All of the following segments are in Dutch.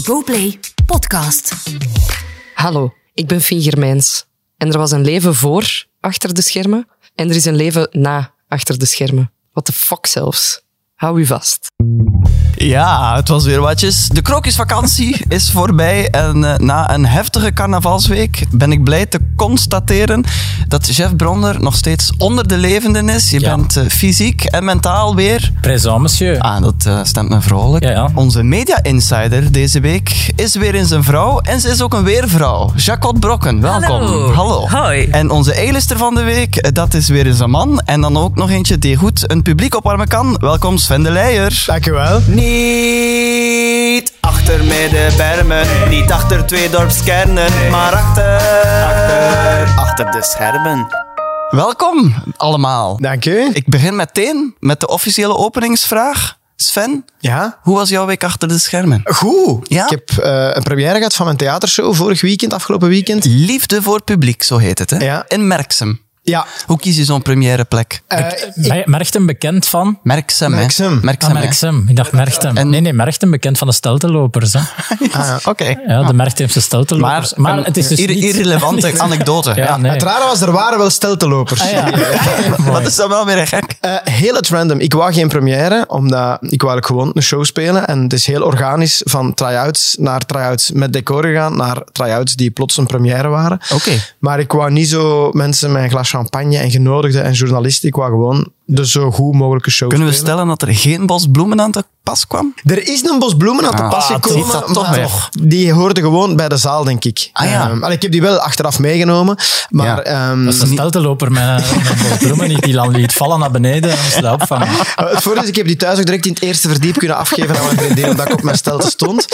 GoPlay Podcast. Hallo, ik ben Fien Germijns. En er was een leven voor achter de schermen en er is een leven na achter de schermen. What the fuck zelfs. Hou u vast. Ja, het was weer watjes. De krokusvakantie is voorbij en eh, na een heftige carnavalsweek ben ik blij te constateren dat Jeff Bronder nog steeds onder de levenden is. Je Ja. bent eh, fysiek en mentaal weer... Présent, monsieur. Ah, dat eh, stemt me vrolijk. Ja, ja. Onze media-insider deze week is weer eens een vrouw en ze is ook een weervrouw. Jacot Brokken, welkom. Hallo. Hoi. En onze A-lister van de week, dat is weer eens een man. En dan ook nog eentje die goed een publiek opwarmen kan. Welkom Sven de Leijer. Dankjewel. Niet achter middenbermen, niet achter twee dorpskernen, maar achter, achter, achter de schermen. Welkom allemaal. Dank u. Ik begin meteen met de officiële openingsvraag. Sven, Ja? hoe was jouw week achter de schermen? Goed. Ja? Ik heb eh, een première gehad van mijn theatershow vorig weekend, afgelopen weekend. Liefde voor publiek, zo heet het, hè? Ja. In Merksem. Ja. Hoe kies je zo'n premièreplek? eh, Mer- Merchten bekend van? Merksem, hè? Merksem. Merksem, Ah? Merksem. Ik dacht Merchten. En- Nee, nee, Merchten bekend van de steltenlopers. Hè. Ah, Oké. Ja, de Merchtemse steltenlopers. Maar, Maar, een het is dus niet... irrelevante anekdote. Ja, nee. Het rare was, er waren wel steltenlopers. Ah, ja. Wat is dat wel weer gek? Eh, heel het random. Ik wou geen première, omdat ik wou eigenlijk gewoon een show spelen. En het is heel organisch van try-outs naar try-outs met decor gegaan, naar try-outs die plots een première waren. Oké. Maar ik wou niet zo mensen met een glas champagne en genodigden en journalisten. Ik wou gewoon de zo goed mogelijke show Kunnen we spelen. stellen dat er geen bos bloemen aan te pas kwam? Er is een bos bloemen aan te Ah, pas gekomen. maar. Die hoorde gewoon bij de zaal, denk ik. Ah, ja. Ehm, ik heb die wel achteraf meegenomen. Maar Ja. ehm, Dat is een steltenloper met, met bos bloemen niet. Die liet vallen naar beneden en moest dat opvangen. het voordeel is, ik heb die thuis ook direct in het eerste verdiep kunnen afgeven aan mijn vriendin, omdat ik op mijn stelte stond.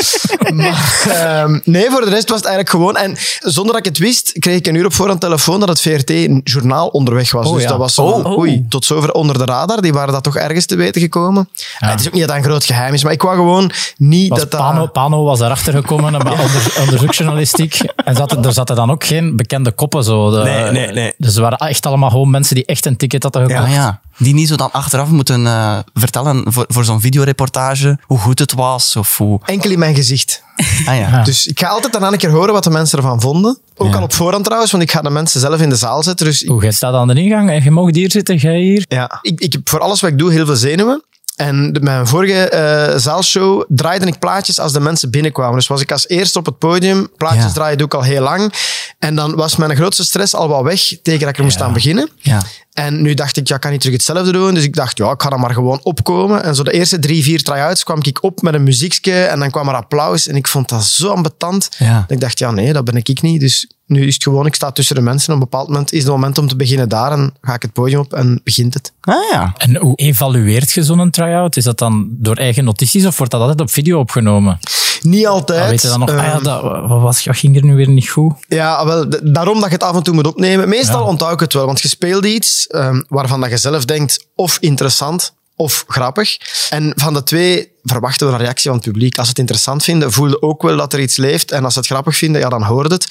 Maar ehm, nee, voor de rest was het eigenlijk gewoon... En zonder dat ik het wist, kreeg ik een uur op voorhand telefoon dat het VRT een journaal onderweg was. Oh, dus ja. dat was zo, Oh. oei, tot zover onder de radar. Die waren dat toch ergens te weten gekomen. Het is ook niet dat dat een groot geheim is, maar ik wou gewoon niet Was dat dat... Pano, Pano was erachter gekomen, maar onder, onderzoeksjournalistiek. En zat, er zaten dan ook geen bekende koppen. Zo. De- Nee, nee, nee. Dus er waren echt allemaal gewoon mensen die echt een ticket hadden gekocht. Ja, ja. Die niet zo dan achteraf moeten eh, vertellen voor, voor zo'n videoreportage hoe goed het was of hoe... Enkel in mijn gezicht. Ah ja. Dus ik ga altijd daarna een keer horen wat de mensen ervan vonden. Ook al op voorhand trouwens, want ik ga de mensen zelf in de zaal zetten. Dus ik- Hoe, jij staat aan de ingang en je mag hier zitten, jij hier. Ja, ik, ik heb voor alles wat ik doe heel veel zenuwen. En de, mijn vorige eh, zaalshow draaide ik plaatjes als de mensen binnenkwamen. Dus was ik als eerste op het podium. Plaatjes Ja. draaien doe ik al heel lang. En dan was mijn grootste stress al wel weg tegen dat ik er moest aan beginnen. Ja. En nu dacht ik, ja, ik kan niet terug hetzelfde doen. Dus ik dacht, ja, ik ga dan maar gewoon opkomen. En zo de eerste drie, vier try-outs kwam ik op met een muziekje. En dan kwam er applaus. En ik vond dat zo ambetant. Ja. Dat ik dacht, ja, nee, dat ben ik niet. Dus nu is het gewoon, ik sta tussen de mensen. Op een bepaald moment is het moment om te beginnen daar. En ga ik het podium op en begint het. Ah ja. En hoe evalueert je zo'n try-out? Is dat dan door eigen notities of wordt dat altijd op video opgenomen? Niet altijd. Dan weet je dan nog, ah ja, Ehm, dat, wat, was, ging er nu weer niet goed? Ja, wel, daarom dat je het af en toe moet opnemen. Meestal onthoud ik het wel, want je speelt iets ehm, waarvan dat je zelf denkt of interessant of grappig. En van de twee verwachten we een reactie van het publiek. Als ze het interessant vinden, voelde ook wel dat er iets leeft. En als ze het grappig vinden, ja, dan hoort het.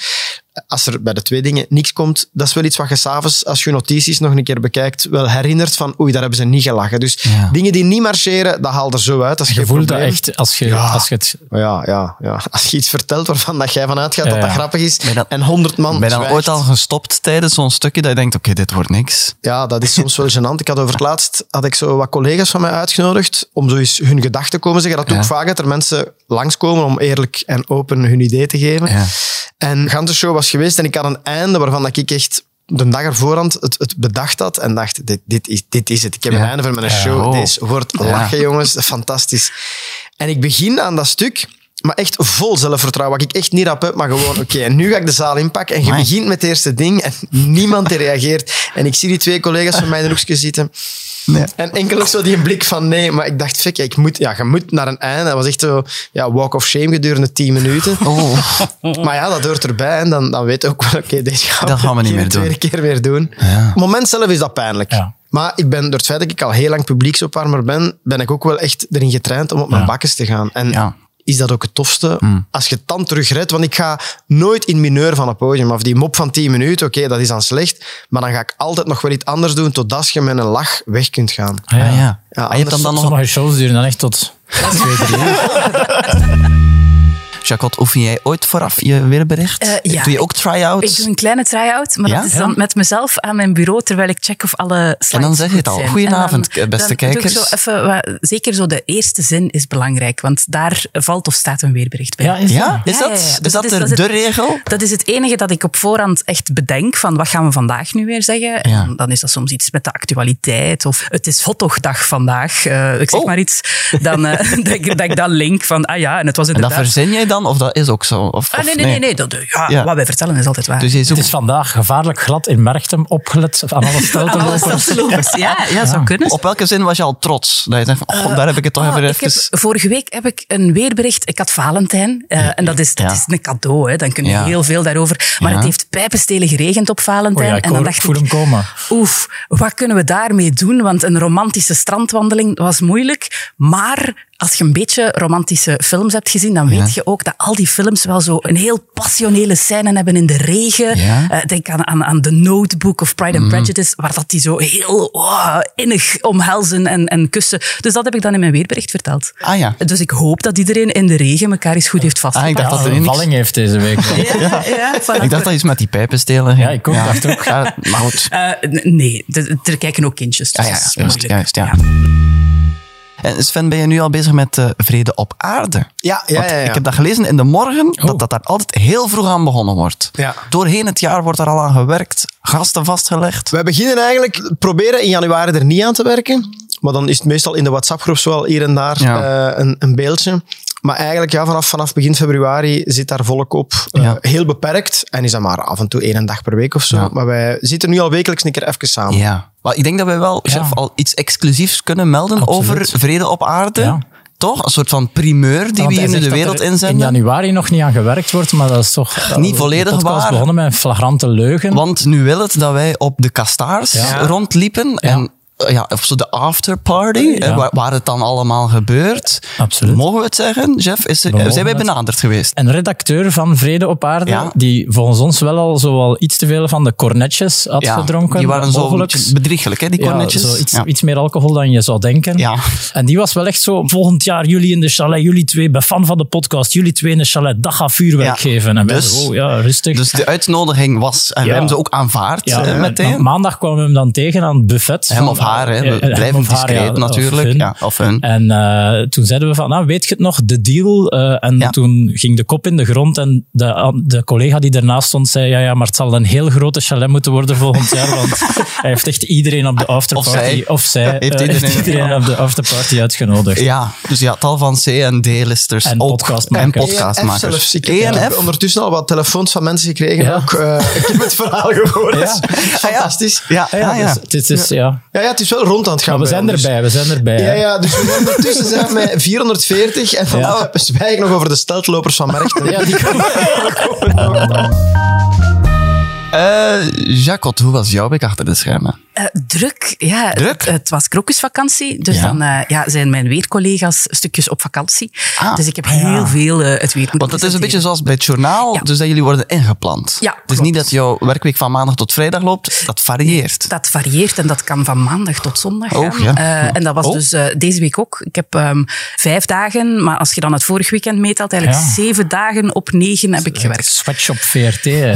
Als er bij de twee dingen niks komt, dat is wel iets wat je s'avonds, als je notities nog een keer bekijkt, wel herinnert van oei, daar hebben ze niet gelachen. Dus Ja. dingen die niet marcheren, dat haalt er zo uit. Dat Je voelt dat echt als je, Ja. als je het... Ja, ja, ja. Als je iets vertelt waarvan dat jij vanuit gaat Ja, dat dat ja. grappig is, en honderd man Ben je dan zwijgt. ooit al gestopt tijdens zo'n stukje dat je denkt, oké, dit wordt niks? Ja, dat is soms wel gênant. Ik had over het laatst had ik zo wat collega's van mij uitgenodigd om zo eens hun gedachten te komen zeggen. Dat doe ik Ja. vaak, dat er mensen langskomen om eerlijk en open hun idee te geven. Ja. En Gante show was geweest en ik had een einde waarvan dat ik echt de dag ervoor het, het bedacht had en dacht, dit, dit, is, dit is het. Ik heb Ja. een einde van mijn show. Oh. Deze wordt lachen, jongens. Fantastisch. En ik begin aan dat stuk, maar echt vol zelfvertrouwen. Wat ik echt niet rap heb, maar gewoon, oké, en nu ga ik de zaal inpakken. En je Amai. begint met het eerste ding en niemand reageert. En ik zie die twee collega's van mij in een hoekje zitten. Nee. En enkel ook zo die blik van nee, maar ik dacht, fik, ik moet, ja, je moet naar een einde. Dat was echt zo, ja, walk of shame gedurende tien minuten. Oh. Maar ja, dat hoort erbij en dan, dan weet je ook wel, oké, deze gaan, Dat gaan we niet meer de tweede keer weer doen. Ja. Het moment zelf is dat pijnlijk. Ja. Maar ik ben, door het feit dat ik al heel lang publieksopwarmer ben, ben ik ook wel echt erin getraind om op mijn Ja. bakkes te gaan. En Ja. Is dat ook het tofste. Als je het dan terug redt, want ik ga nooit in mineur van het podium af. Die mop van 10 minuten, oké, dat is dan slecht. Maar dan ga ik altijd nog wel iets anders doen, totdat je met een lach weg kunt gaan. Ah, ja. Ja. Ja, Ah, je hebt dan, dan nog Sommige shows duren dan echt tot twee, drie uur. Jacot, oefen jij ooit vooraf je weerbericht? Eh, ja, doe je ook try-outs? Ik doe een kleine try-out, maar Ja? dat is dan met mezelf aan mijn bureau, terwijl ik check of alle slides En dan zeg je het al. Goedenavond, dan- beste dan doe ik kijkers. Zo even, zeker zo de eerste zin is belangrijk, want daar valt of staat een weerbericht bij. Ja, is Ja? dat? Is Ja, dat, ja, ja. is Dus dat is- dat de regel? Dat is het enige dat ik op voorhand echt bedenk van wat gaan we vandaag nu weer zeggen. En Ja. dan- dan is dat soms iets met de actualiteit of het is hotdogdag vandaag. eh, ik zeg Oh. maar iets. Dan eh, dat, ik, dat link van, ah ja, en het was En dat inderdaad... verzin jij dan, of dat is ook zo? Of, Ah, nee, nee, nee. nee dat, ja, Ja. Wat wij vertellen is altijd waar. Dus Het is vandaag gevaarlijk glad in Merchtem opgelet aan alle Aan alle steltenlopers. steltenlopers. Ja, ja, zou kunnen. Op welke zin was je al trots? Dat je zegt van, oh, daar heb ik het toch Oh, even ik even... heb, vorige week heb ik een weerbericht. Ik had Valentijn. eh, en dat is, dat Ja. is een cadeau. Hè. Dan kun je Ja. heel veel daarover. Maar Ja. het heeft pijpenstelen geregend op Valentijn. Oh ja, ik en dan dacht ik voel ik, hem komen. oef, wat kunnen we daarmee doen? Want een romantische strandwandeling was moeilijk. Maar als je een beetje romantische films hebt gezien, dan weet je ook dat al die films wel zo een heel passionele scène hebben in de regen. Ja. Eh, denk aan, aan, aan The Notebook of Pride and Prejudice, waar dat die zo heel oh, innig omhelzen en, en kussen. Dus dat heb ik dan in mijn weerbericht verteld. Ah ja. Dus ik hoop dat iedereen in de regen elkaar eens goed heeft Ah, ik dacht dat er een valling heeft deze week. ja, voilà. Ik dacht dat iets met die pijpen stelen. Ja, ik ook, dacht ook. Ja, maar goed. Eh, nee, er kijken ook kindjes. Dus Ja, ja, juist, juist, ja. En Sven, ben je nu al bezig met eh, vrede op aarde? Ja, ja, ja. ja. Ik heb dat gelezen in de morgen, Oh. dat dat daar altijd heel vroeg aan begonnen wordt. Ja. Doorheen het jaar wordt er al aan gewerkt, gasten vastgelegd. Wij beginnen eigenlijk, proberen in januari er niet aan te werken. Maar dan is het meestal in de WhatsApp-groep wel hier en daar Ja. eh, een, een beeldje. Maar eigenlijk ja, vanaf, vanaf begin februari zit daar volk op. Eh. Heel beperkt. En is dat maar af en toe één dag per week of zo. Ja. Maar wij zitten nu al wekelijks een keer even samen. Ja. Maar ik denk dat wij wel, chef, al iets exclusiefs kunnen melden Absoluut. over vrede op aarde. Toch? Een soort van primeur die we hier nu de wereld er inzenden. In januari nog niet aan gewerkt wordt, maar dat is toch... Niet volledig waar. begonnen met een flagrante leugen. Want nu wil het dat wij op de kastaars Ja. rondliepen. En ja, of zo de afterparty, Ja. eh, waar, waar het dan allemaal gebeurt. Absoluut. Mogen we het zeggen, Jeff? Is We mogen zijn wij benaderd geweest? Een redacteur van Vrede op Aarde, Ja. die volgens ons wel al zo wel iets te veel van de cornetjes had gedronken. die waren zo bedriegelijk, hè, die cornetjes. zo iets, Ja. iets meer alcohol dan je zou denken. Ja. En die was wel echt zo, volgend jaar jullie in de chalet, jullie twee, ben fan van de podcast, jullie twee in de chalet, gaat vuurwerk geven. En Dus- zo, oh ja, rustig. Dus de uitnodiging was, en we hebben ze ook aanvaard eh, meteen. ma- Maandag kwamen we hem dan tegen aan het buffet. Of haar, hè. Ja, We hem blijven of haar, discreet ja, of natuurlijk. hun. Ja, of hun. En eh, toen zeiden we van, nou, weet je het nog, de deal. Eh, en Ja. toen ging de kop in de grond en de, de collega die ernaast stond zei, ja, ja, maar het zal een heel grote chalet moeten worden volgend jaar, want hij heeft echt iedereen op de afterparty, zij. of zij, Heeft eh, iedereen- heeft iedereen op de afterparty uitgenodigd. Ja, dus ja, tal van C- en D-listers En ook. podcastmakers. En podcastmakers. ENF zelfs. Ik ENF? heb ondertussen al wat telefoons van mensen gekregen. Ja. Ook, eh, ik heb het verhaal gehoord. Ja. Fantastisch. Ja, Ja, ja, ja. Dus, het is, ja. Ja, ja, het is wel rond aan het gaan. Maar we zijn erbij, we zijn erbij. Ja, ja, dus we ondertussen zijn met 440 en dan Ja. zwijgen nog over de steltlopers van Merchten. Ja, die Eh, Jacot, hoe was jouw week achter de schermen? Eh, druk, ja. Druk? Het, het was krokusvakantie, dus Ja. dan eh, ja, zijn mijn weercollega's stukjes op vakantie. Ah, dus ik heb ah ja. heel veel eh, het weer Want het is een beetje zoals bij het journaal, Ja. dus dat jullie worden ingepland. Ja, het is klopt. niet dat jouw werkweek van maandag tot vrijdag loopt, dat varieert. Dat varieert en dat kan van maandag tot zondag Oh, gaan. en dat was Oh. dus deze week ook. Ik heb ehm, vijf dagen, maar als je dan het vorig weekend meetelt, eigenlijk zeven dagen op negen heb ik gewerkt. Swatch op VRT. weet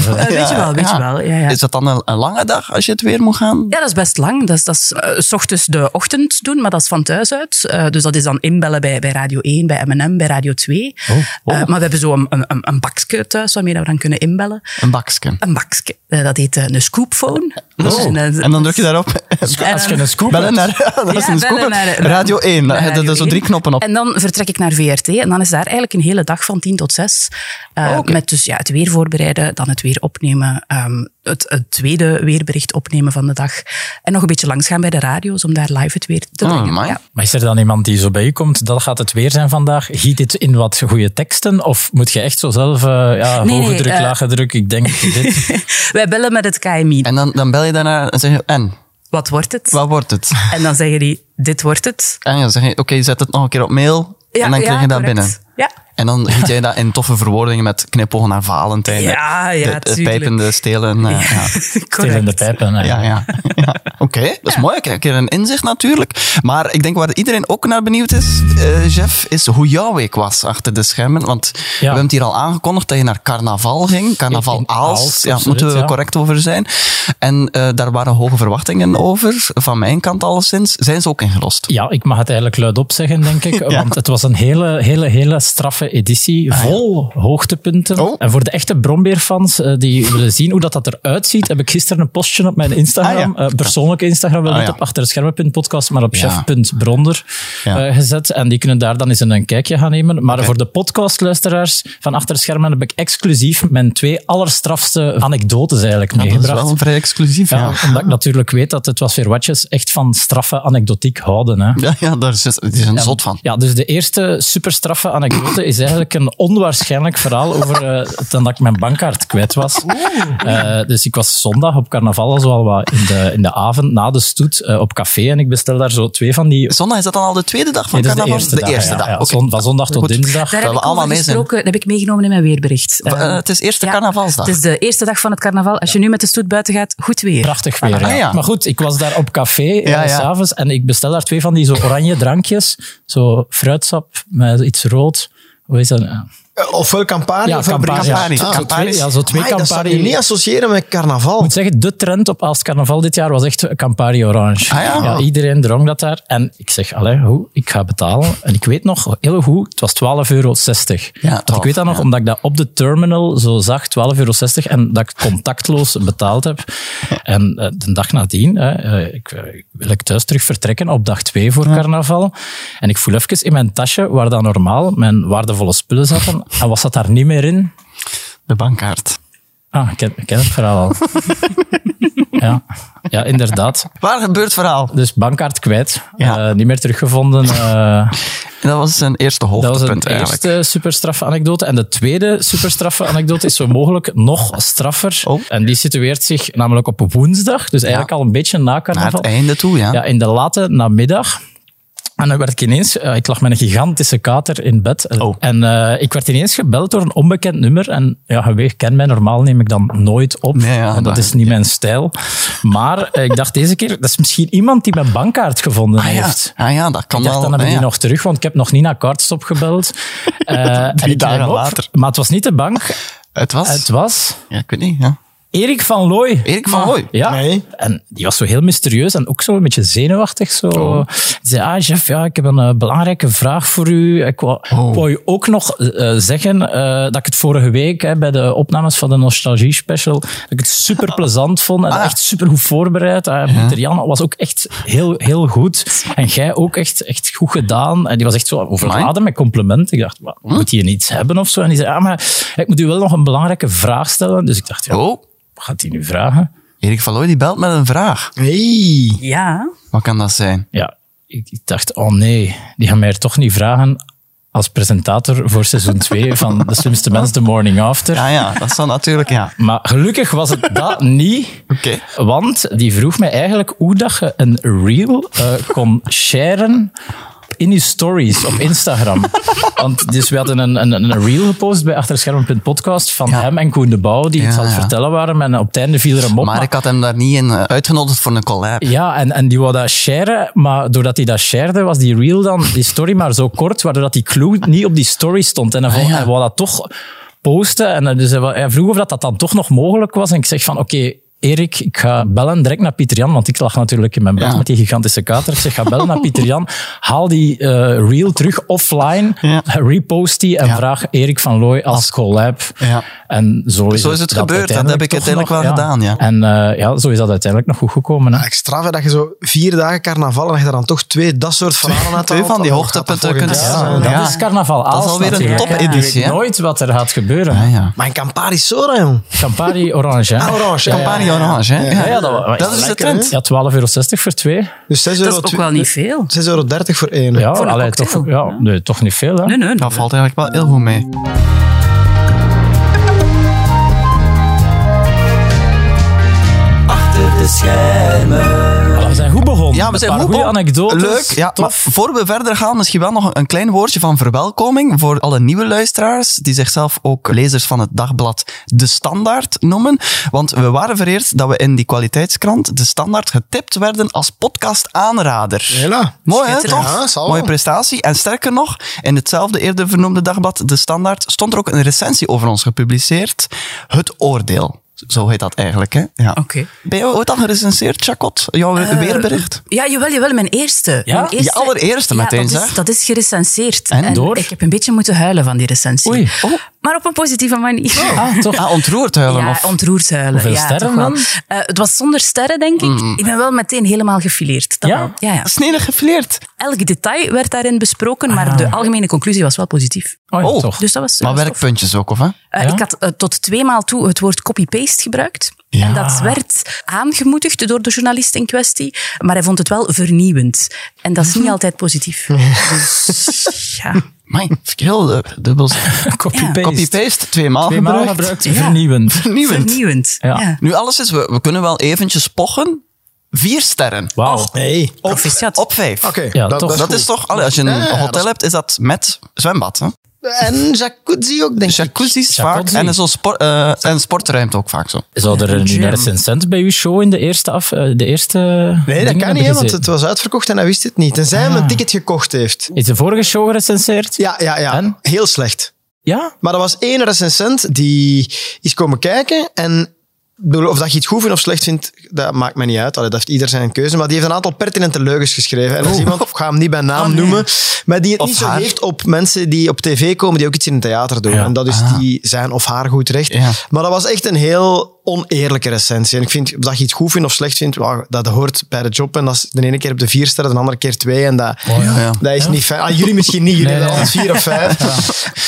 je wel, weet je wel. Ja, ja. Is dat dan een, een lange dag als je het weer moet gaan? Ja, dat is best lang. Dat is, dat is eh, s ochtends de ochtend doen, maar dat is van thuis uit. Eh, dus dat is dan inbellen bij, bij Radio 1, bij M&M, bij Radio 2. Oh, Eh, maar we hebben zo een, een, een- bakje thuis waarmee we dan kunnen inbellen. Een bakje. Een bakje. Dat heet een scoopphone. Dus een, Oh. En dan druk je daarop. Als je een scoop Bellen hebt. naar, dat is Ja, een bellen scoop. naar- Radio 1, daar Radio er zo drie 1. knoppen op. En dan vertrek ik naar VRT en dan is daar eigenlijk een hele dag van 10 tot 6. eh, oké. Met dus ja, het weer voorbereiden, dan het weer opnemen, ehm, het, het tweede weerbericht opnemen van de dag. En nog een beetje langs gaan bij de radio's om daar live het weer te Oh, brengen. amai. ja. Maar is er dan iemand die zo bij je komt, dat gaat het weer zijn vandaag? Giet dit in wat goede teksten? Of moet je echt zo zelf, eh, ja, Nee, hoge nee, druk, eh, lage druk, ik denk dit. Wij bellen met het KMI. En dan, dan bel je daarna en zeg je, en, Wat wordt het? wat wordt het? En dan zeggen die, dit wordt het. En dan zeg je, oké, zet het nog een keer op mail. Ja, en dan krijg je dat correct. binnen. Ja. En dan giet jij dat in toffe verwoordingen met knipogen naar Valentijn. Ja, ja, de, de pijpende stelen. eh, ja. Stilende pijpen. Ja, ja. ja. Oké, dat is mooi. Ik krijg een inzicht natuurlijk. Maar ik denk waar iedereen ook naar benieuwd is, eh, Jeff, is hoe jouw week was achter de schermen. Want we hebben het hier al aangekondigd dat je naar carnaval ging. Carnaval In- in Aals, Aalst, ja, daar moeten we ja. correct over zijn. En eh, daar waren hoge verwachtingen over, van mijn kant alleszins. Zijn ze ook ingelost? Ja, ik mag het eigenlijk luidop zeggen, denk ik. Want het was een hele, hele, hele straffe editie. Vol hoogtepunten. Oh. En voor de echte Brombeerfans eh, die willen zien hoe dat, dat eruit ziet, heb ik gisteren een postje op mijn Instagram, Ah, ja. eh, persoonlijke Instagram, wel Ah, niet ja. op achterschermen.podcast, maar op chef.bronder eh, gezet. En die kunnen daar dan eens een kijkje gaan nemen. Maar voor de podcastluisteraars van Achter Schermen heb ik exclusief mijn twee allerstrafste anekdotes eigenlijk Dat is meegebracht. wel vrij exclusief. Ja, omdat ik natuurlijk weet dat het was weer watjes echt van straffe anekdotiek houden. Hè. ja, ja daar is, die is een zot van. Ja, dus de eerste superstraffe anekdote is eigenlijk een onwaarschijnlijk verhaal over eh toen dat ik mijn bankkaart kwijt was. Eh, dus ik was zondag op carnaval, zo al wat in de, in de avond, na de stoet, eh, op café. En ik bestel daar zo twee van die... Zondag is dat dan al de tweede dag van Nee, is de carnaval? eerste dag. eerste ja, dag. ja. Van zondag tot Goed. dinsdag. Daar we heb ik allemaal mee zijn. gesproken, dat heb ik meegenomen in mijn weerbericht. Het is eerste ja, carnavalsdag. Het is de eerste dag van het carnaval. Als je nu met de stoet buiten gaat, goed weer. Prachtig weer. Ah, ja. ja. Maar goed, ik was daar op café Ja, ja. s'avonds en ik bestel daar twee van die zo oranje drankjes. Zo fruitsap met iets rood. Hoe is dat? Ja, Eh, Ofwel Campari, Ja, ofwel Campari. Campari. ja. Ah, Zo twee- ja, zo twee Amai, dat zou je Campari. niet associëren met carnaval. Ik moet zeggen, de trend op als carnaval dit jaar was echt Campari Orange. Ah, ja? iedereen dronk dat daar. En ik zeg, allee, hoe, ik ga betalen. En ik weet nog heel goed, het was 12,60 euro. Ja, ik 12, weet dat nog, ja. omdat ik dat op de terminal zo zag, 12,60 euro. En dat ik contactloos betaald heb. En eh, de dag nadien, hè, eh, ik, eh, ik wil ik thuis terug vertrekken op dag 2 voor carnaval. En ik voel even in mijn tasje, waar dan normaal mijn waardevolle spullen zaten. En was dat daar niet meer in? De bankkaart. Ah, ik ken, ik ken het verhaal al. ja. ja, inderdaad. Waar gebeurt het verhaal? Dus bankkaart kwijt. Ja. Eh, niet meer teruggevonden. Eh, Dat was zijn eerste dat was hoogtepunt een eigenlijk. eerste superstraffe anekdote. En de tweede superstraffe anekdote is zo mogelijk nog straffer. Oh. En die situeert zich namelijk op woensdag. Dus eigenlijk al een beetje na Naar carnaval. het einde toe, ja. Ja, in de late namiddag. En dan werd ik ineens, eh, ik lag met een gigantische kater in bed. Oh. En eh, ik werd ineens gebeld door een onbekend nummer. En ja, je ken mij, normaal neem ik dan nooit op. Nee, ja, dat dat- is niet mijn stijl. Maar eh, ik dacht deze keer, dat is misschien iemand die mijn bankkaart gevonden Ah ja. heeft. ah ja, dat kan Ik dacht, wel. dan heb ik ah, die ja. nog terug, want ik heb nog niet naar Kaartstop gebeld. Eh, en dagen op, later. Maar het was niet de bank. Het was... Het was Ja, ik weet niet, ja. Erik van Looy. Erik van Looy? Ja. Nee. En die was zo heel mysterieus en ook zo een beetje zenuwachtig. Zo. Oh. Die zei, ah Jeff, ja, ik heb een eh, belangrijke vraag voor u. Ik wou, Oh. wou je ook nog eh, zeggen eh, dat ik het vorige week hè, bij de opnames van de Nostalgie Special, dat ik het super plezant vond en Ah. echt super goed voorbereid. Uh, Pieter Jan was ook echt heel, heel goed. En jij ook echt, echt goed gedaan. En die was echt zo overladen met complimenten. Ik dacht, wat, moet hij iets hebben of zo? En die zei, ah, maar ik moet u wel nog een belangrijke vraag stellen. Dus ik dacht, ja, Oh, gaat hij nu vragen? Erik van Looy die belt met een vraag. Hey. Ja. Wat kan dat zijn? ja, ik, ik dacht, oh nee, die gaan mij er toch niet vragen als presentator voor seizoen 2 van De Slimste Mens, The Morning After. Ja, ja, dat dan natuurlijk, ja. Maar gelukkig was het dat niet. Oké. Want die vroeg mij eigenlijk hoe dat je een reel eh, kon sharen in je stories op Instagram. Want dus we hadden een, een, een reel gepost bij achterschermen.podcast van Ja. hem en Koen de Bouw, die iets Ja, aan het ja. vertellen waren. En op het einde viel er een mop. Maar ik had hem daar niet in eh, uitgenodigd voor een collab. Ja, en, en die wou dat sharen, maar doordat hij dat sharede, was die reel dan, die story maar zo kort, waardoor dat die clue niet op die story stond. En hij, vond, Ah, hij wou dat toch posten. En dus hij, wou- hij vroeg of dat, dat dan toch nog mogelijk was. En ik zeg van, oké, Erik, ik ga bellen direct naar Pieter Jan, want ik lag natuurlijk in mijn bed Ja. met die gigantische kater. Ik zeg, ga bellen naar Pieter Jan, haal die eh, reel terug offline, Ja. repost die en Ja. vraag Erik van Looy als collab. Ja. En zo is, Zo is het gebeurd, dat heb ik uiteindelijk nog- wel gedaan, ja. En eh, ja, zo is dat uiteindelijk nog goed gekomen. Hè. Ik straf dat je zo vier dagen carnaval en dat je daar dan toch twee dat soort verhalen uit twee van die hoogtepunten kunt- Ja, hè. Dat Ja. is carnaval Dat is alweer een topeditie, Je weet hè? nooit wat er gaat gebeuren. Ja. Maar een Campari Soda, jong. Campari Orange, hè? Ah, orange, ja. Campari Orange, hè? Ja, ja, dat, Dat is de trend. Ja, 12,60 euro voor twee. Dus 6 Dat is ook wel niet veel. 6,30 euro voor één. Ja, toch, ja, nee, toch niet veel, hè? Nee. nee. Dat valt eigenlijk wel heel goed mee. Schermen. Voilà, we zijn goed begonnen. Ja, we zijn goed goede begonnen. anekdotes. Leuk. Ja, maar Tof. voor we verder gaan, misschien wel nog een klein woordje van verwelkoming voor alle nieuwe luisteraars, die zichzelf ook lezers van het dagblad De Standaard noemen. Want we waren vereerd dat we in die kwaliteitskrant De Standaard getipt werden als podcast aanrader. Hela. Mooi, hè? Toch? Ja, zal Mooie prestatie. En sterker nog, in hetzelfde eerder vernoemde dagblad, De Standaard, stond er ook een recensie over ons gepubliceerd. Het oordeel. Zo heet dat eigenlijk, hè? Ja. Oké. Ben je ooit al gerecenseerd, Chakot? Jouw weerbericht? Ja, jawel, jawel, mijn eerste. Ja? Mijn eerste Je allereerste meteen, dat zeg. Is, dat is gerecenseerd. En? Door? Ik heb een beetje moeten huilen van die recensie. Oei. Oh. Maar op een positieve manier. Ah, toch. Ah, ontroerd huilen? Ja, of? ontroerd huilen. Hoeveel ja, sterren dan? Eh, het was zonder sterren, denk ik. Ik ben wel meteen helemaal gefileerd. Dat Ja? Ja, ja. Snedig gefleerd. Elk detail werd daarin besproken, maar Ah. de algemene conclusie was wel positief. Oh, ja, Oh. toch. Dus dat was, Maar tof. werkpuntjes ook, of hè? Eh, Ja? Ik had eh, tot twee maal toe het woord copy-paste gebruikt. Ja. En dat werd aangemoedigd door de journalist in kwestie, maar hij vond het wel vernieuwend. En dat is niet altijd positief. Dus, ja. Heel eh, dubbel. Copy-paste. Copy-paste, tweemaal Tweemaal gebruikt. gebruikt, Ja. vernieuwend. Vernieuwend. Vernieuwend. Ja. Ja. Nu, alles is, we, we kunnen wel eventjes pochen. Vier sterren. Wauw. Hey. Op vijf. Oké, Ja, dat, dat, Dat is toch, allee, als je een Ja, ja, ja, hotel hebt, is dat met zwembad. Hè? En jacuzzi ook, denk ik. Jacuzzi's vaak. Jacuzzi. En, zo sport, eh, en sportruimte ook vaak zo. Zou er nu een recensent bij uw show in de eerste af, eh, de eerste Nee, dat kan niet, hè, want het was uitverkocht en hij wist het niet. Tenzij hij Ah. een ticket gekocht heeft. Is de vorige show gerecenseerd? Ja, ja, ja. En? Heel slecht. Ja? Maar er was één recensent die is komen kijken en of dat je het goed vindt of slecht vindt, dat maakt me niet uit. Allee, dat heeft ieder zijn keuze. Maar die heeft een aantal pertinente leugens geschreven. En is iemand, ik ga hem niet bij naam noemen, maar die het Of niet zo haar. heeft op mensen die op tv komen, die ook iets in het theater doen. Ja. En dat is die zijn of haar goed recht. Ja. Maar dat was echt een heel oneerlijke recensie. En ik vind, of dat je het goed vindt of slecht vindt, dat hoort bij de job. En dat is de ene keer op de vier sterren, de andere keer twee. En dat, ja, ja. dat is niet fijn. Ah, jullie misschien niet, jullie Nee, hebben vier of vijf.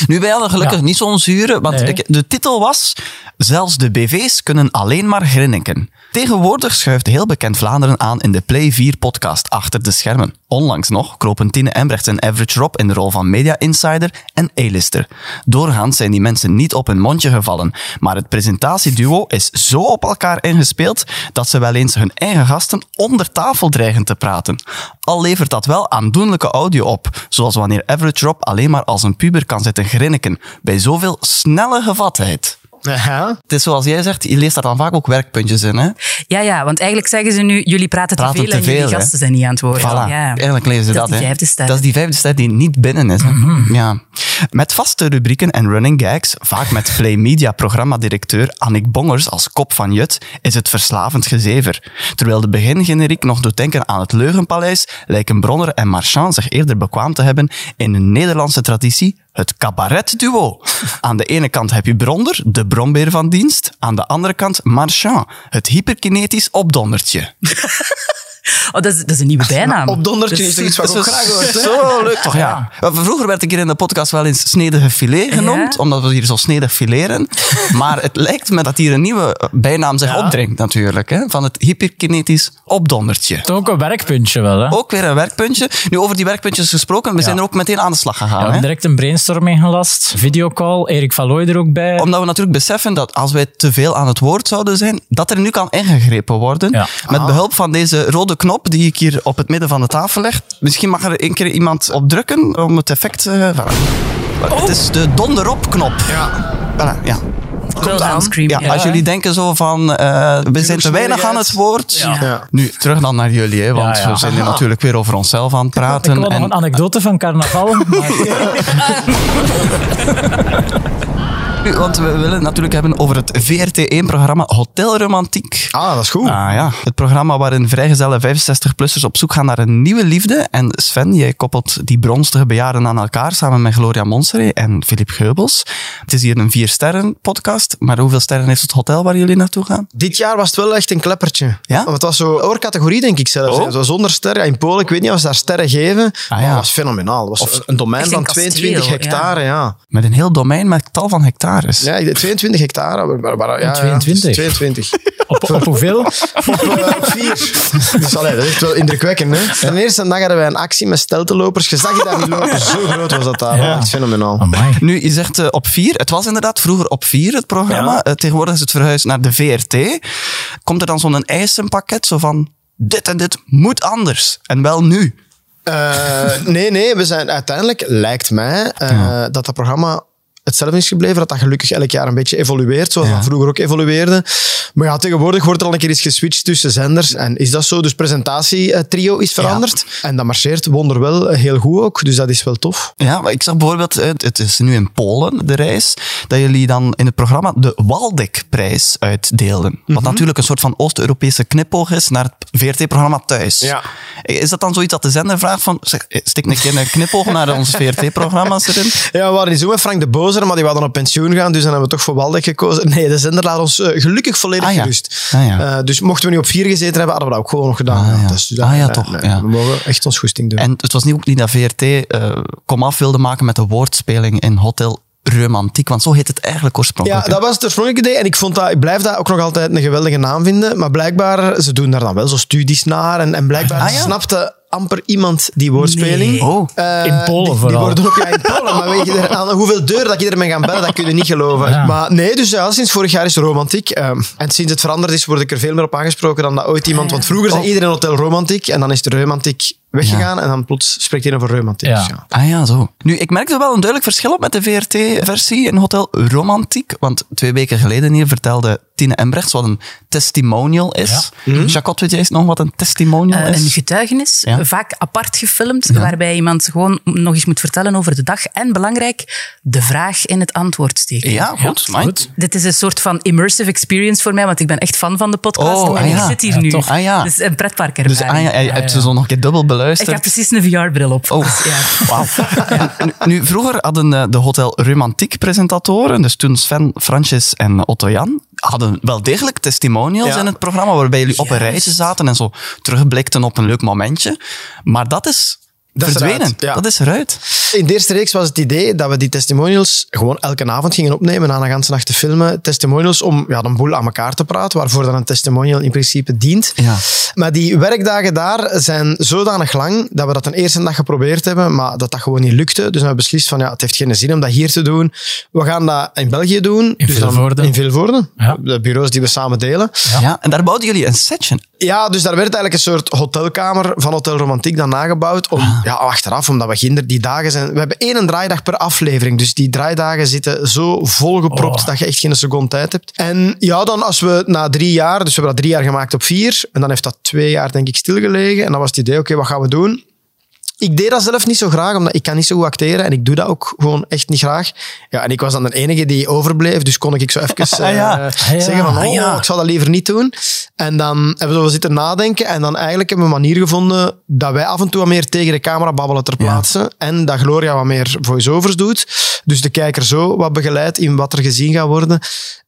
Nu, wij hadden gelukkig Ja. niet zo'n zure, want Nee. ik- de titel was Zelfs de BV's kunnen alleen maar grinniken. Tegenwoordig schuift heel bekend Vlaanderen aan in de Play 4-podcast Achter de Schermen. Onlangs nog kropen Tine Embrechts en Average Rob in de rol van media insider en A-lister. Doorgaans zijn die mensen niet op hun mondje gevallen, maar het presentatieduo is zo op elkaar ingespeeld dat ze wel eens hun eigen gasten onder tafel dreigen te praten. Al levert dat wel aandoenlijke audio op, zoals wanneer Average Rob alleen maar als een puber kan zitten grinniken bij zoveel snelle gevatheid. Het is zoals jij zegt, je leest daar dan vaak ook werkpuntjes in, hè? Ja, ja, want eigenlijk zeggen ze nu, jullie praten, Praten te veel te en jullie veel, hè? gasten zijn niet aan het woord. Voilà, Ja. eigenlijk lezen ze Dat dat. is die hè. vijfde ster. Dat is die vijfde ster die niet binnen is. hè. Ja. Met vaste rubrieken en running gags, vaak met Play Media programmadirecteur Annick Bongers als kop van Jut, is het verslavend gezever. Terwijl de begingeneriek nog doet denken aan het Leugenpaleis, lijken Bronner en Marchand zich eerder bekwaam te hebben in een Nederlandse traditie, het cabaretduo. Aan de ene kant heb je Bronder, de brombeer van dienst. Aan de andere kant Marchand, het hyperkinetisch opdondertje. Oh, dat, is, dat is een nieuwe bijnaam. Op dondertje Dus- is iets wat ik ook graag hoor. Zo leuk toch, ja. Vroeger werd ik hier in de podcast wel eens snedige filet genoemd, Ja? omdat we hier zo snedig fileren. Maar het lijkt me dat hier een nieuwe eh, bijnaam zich opdringt natuurlijk, hè, van het hyperkinetisch opdondertje. Toch ook een werkpuntje wel, hè? Ook weer een werkpuntje. Nu, over die werkpuntjes gesproken, we zijn er ook meteen aan de slag Ja, we gegaan. hebben hè. direct een brainstorm ingelast. Videocall, Erik van Looy er ook bij. Omdat we natuurlijk beseffen dat als wij te veel aan het woord zouden zijn, dat er nu kan ingegrepen worden. Ja. Met behulp van deze rode knop die ik hier op het midden van de tafel leg. Misschien mag er een keer iemand op drukken om het effect... eh, voilà. Het is de donderop-knop. Ja. Voilà, ja. Scream. Ja, Ja. Als jullie denken zo van, eh, we zijn te weinig aan het woord. Ja. Ja. Nu, terug dan naar jullie, hè, want Ja, ja. we zijn hier natuurlijk weer over onszelf aan het Ik praten. wil nog en- een anekdote van carnaval. Maar Nu, want we willen het natuurlijk hebben over het VRT1-programma Hotel Romantiek. Ah, dat is goed. Ah ja, het programma waarin vrijgezelle 65-plussers op zoek gaan naar een nieuwe liefde. En Sven, jij koppelt die bronstige bejaarden aan elkaar samen met Gloria Monseré en Philip Geubels. Het is hier een vier-sterren podcast, maar hoeveel sterren heeft het hotel waar jullie naartoe gaan? Dit jaar was het wel echt een kleppertje. Ja? Want het was zo oorcategorie, denk ik zelfs. Oh. Zo zonder sterren. Ja, in Polen, ik weet niet of ze daar sterren geven. Ah, ja. dat was fenomenaal. Het was een domein van een kasteel, 22 hectare, ja. Met een heel domein met tal van hectares. Ja, ik denk 22 hectare. Maar, maar, maar- ja, ja, 22? dus 22. op, op hoeveel? Op vier. Dus allee, dat is wel indrukwekkend. Hè? En de eerste dag hadden wij een actie met steltenlopers. Je zag je daar niet lopen. Zo groot was dat daar. Ja. Echt fenomenaal. Amai. Nu, je zegt eh, op vier. Het was inderdaad vroeger op vier, het programma. Ja. Eh, tegenwoordig is het verhuisd naar de VRT. Komt er dan zo'n eisenpakket, zo van dit en dit moet anders. En wel nu. Eh, nee, nee, we zijn uiteindelijk, lijkt mij, eh, dat dat programma hetzelfde is gebleven, dat dat gelukkig elk jaar een beetje evolueert, zoals Ja. dat vroeger ook evolueerde. Maar ja, tegenwoordig wordt er al een keer eens geswitcht tussen zenders. En is dat zo? Dus presentatie-trio is veranderd. En dat marcheert wonderwel eh, heel goed ook, dus dat is wel tof. Ja, maar ik zag bijvoorbeeld, eh, het is nu in Polen, de reis, dat jullie dan in het programma de Waldeck-prijs uitdeelden. Mhm. Wat natuurlijk een soort van Oost-Europese knipoog is naar het VRT-programma thuis. Ja. Is dat dan zoiets dat de zender vraagt van, zeg, eh, stik een keer een knipoog naar onze VRT-programma's erin? Ja, we waren niet zo met Frank de Maar die wou dan op pensioen gaan, dus dan hebben we toch voor Waldeck gekozen. Nee, de zender laat ons eh, gelukkig volledig Ah, ja. gerust. Ah, ja. Eh, dus mochten we niet op vier gezeten hebben, hadden we dat ook gewoon nog gedaan. Ah, ja. Dus dat- Ah, ja, toch, nee, ja. We mogen echt ons goesting doen. En het was niet ook niet dat VRT eh komaf wilde maken met de woordspeling in Hotel Romantiek, want zo heet het eigenlijk Ja, oorspronkelijk. dat was het oorspronkelijke idee. En ik, vond dat, ik blijf dat ook nog altijd een geweldige naam vinden. Maar blijkbaar, ze doen daar dan wel zo studies naar. En, en blijkbaar Ah, ja? snapte amper iemand die woordspeling. Nee. Oh. Eh, In Polen die, die vooral. worden ook ja, in Polen. Maar weet je er, aan hoeveel deur dat ik ermee gaan bellen, dat kun je niet geloven. Ja. Maar nee, dus ja, sinds vorig jaar is romantiek. Eh, en sinds het veranderd is, word ik er veel meer op aangesproken dan dat ooit iemand. Want vroeger zei iedereen hotel romantiek. En dan is de romantiek weggegaan. En dan plots spreekt iedereen voor romantiek. Ja. Ja. Ah ja, zo. Nu, ik merkte wel een duidelijk verschil op met de VRT-versie in Hotel Romantiek. Want twee weken geleden hier vertelde Tine Embrechts wat een testimonial is. Jacot, weet jij eens nog wat een testimonial Eh, is? een getuigenis, Ja. vaak apart gefilmd, waarbij iemand gewoon nog eens moet vertellen over de dag. En belangrijk, de vraag in het antwoord steken. ja, goed. Dit is een soort van immersive experience voor mij, want ik ben echt fan van de podcast. Oh, en ah ik ja. zit hier Ja, nu. toch. Ah ja. Dus een pretpark Dus ah, ja, je hebt ze zo nog een keer dubbel Ik heb precies een VR-bril op. Oh, Dus ja. wauw. Nu, vroeger hadden eh, de Hotel Romantiek presentatoren, dus toen Sven, Francis en Otto Jan, hadden wel degelijk testimonials Ja. in het programma, waarbij jullie op een rijtje zaten en zo terugblikten op een leuk momentje. Maar dat is Dat is verdwenen. eruit, ja. Dat is eruit. In de eerste reeks was het idee dat we die testimonials gewoon elke avond gingen opnemen, na een ganse nacht te filmen. Testimonials om ja, een boel aan elkaar te praten, waarvoor dan een testimonial in principe dient. Ja. Maar die werkdagen daar zijn zodanig lang dat we dat een eerste dag geprobeerd hebben, maar dat dat gewoon niet lukte. Dus we hebben beslist van ja, het heeft geen zin om dat hier te doen. We gaan dat in België doen. In dus dan. In Vilvoorde. Ja. De bureaus die we samen delen. Ja. En daar bouwden jullie een setje. Ja, dus daar werd eigenlijk een soort hotelkamer van Hotel Romantiek dan nagebouwd. Om, Ah. Ja, achteraf, omdat we ginder die dagen zijn... We hebben één draaidag per aflevering. Dus die draaidagen zitten zo volgepropt Oh. dat je echt geen seconde tijd hebt. En ja, dan als we na drie jaar... Dus we hebben dat drie jaar gemaakt op vier. En dan heeft dat twee jaar, denk ik, stilgelegen. En dan was het idee, oké, wat gaan we doen? Ik deed dat zelf niet zo graag, omdat ik kan niet zo goed acteren. En ik doe dat ook gewoon echt niet graag. Ja, en ik was dan de enige die overbleef. Dus kon ik zo even ja. ja. zeggen van, oh, Ah, ja. ik zal dat liever niet doen. En dan hebben we zo zitten nadenken. En dan eigenlijk hebben we een manier gevonden dat wij af en toe wat meer tegen de camera babbelen ter plaatse. En dat Gloria wat meer voice-overs doet. Dus de kijker zo wat begeleidt in wat er gezien gaat worden.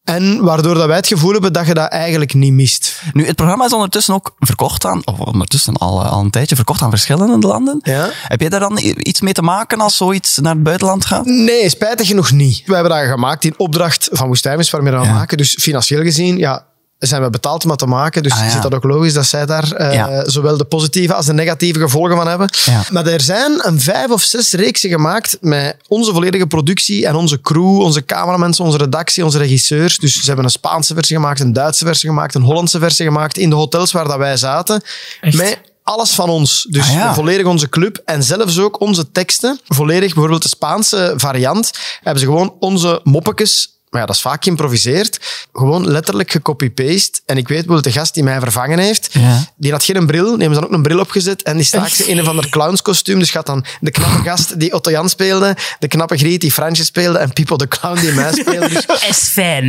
En waardoor dat wij het gevoel hebben dat je dat eigenlijk niet mist. Nu, het programma is ondertussen ook verkocht aan, of ondertussen al, eh, al een tijdje verkocht aan verschillende landen. Ja. Heb jij daar dan iets mee te maken als zoiets naar het buitenland gaat? Nee, spijtig genoeg niet. We hebben dat gemaakt in opdracht van Woestijnvis, waarmee we dat Ja. maken. Dus financieel gezien, ja, zijn we betaald om dat te maken. Dus Ah, ja. is dat ook logisch dat zij daar eh, Ja. zowel de positieve als de negatieve gevolgen van hebben. Ja. Maar er zijn een vijf of zes reeksen gemaakt met onze volledige productie en onze crew, onze cameramensen, onze redactie, onze regisseurs. Dus ze hebben een Spaanse versie gemaakt, een Duitse versie gemaakt, een Hollandse versie gemaakt in de hotels waar dat wij zaten. Echt? Met alles van ons. Dus Ah, ja. volledig onze club en zelfs ook onze teksten. Volledig, bijvoorbeeld de Spaanse variant, hebben ze gewoon onze moppetjes maar ja, dat is vaak geïmproviseerd. Gewoon letterlijk gecopy-paste. En ik weet bijvoorbeeld de gast die mij vervangen heeft, Ja. die had geen bril. Die hebben ze dan ook een bril opgezet. En die staat ze in een van de clownskostuum. Dus gaat dan de knappe gast die Otto Jan speelde, de knappe Griet die Fransje speelde en Pipo de clown die mij speelde. Dus, Is fijn.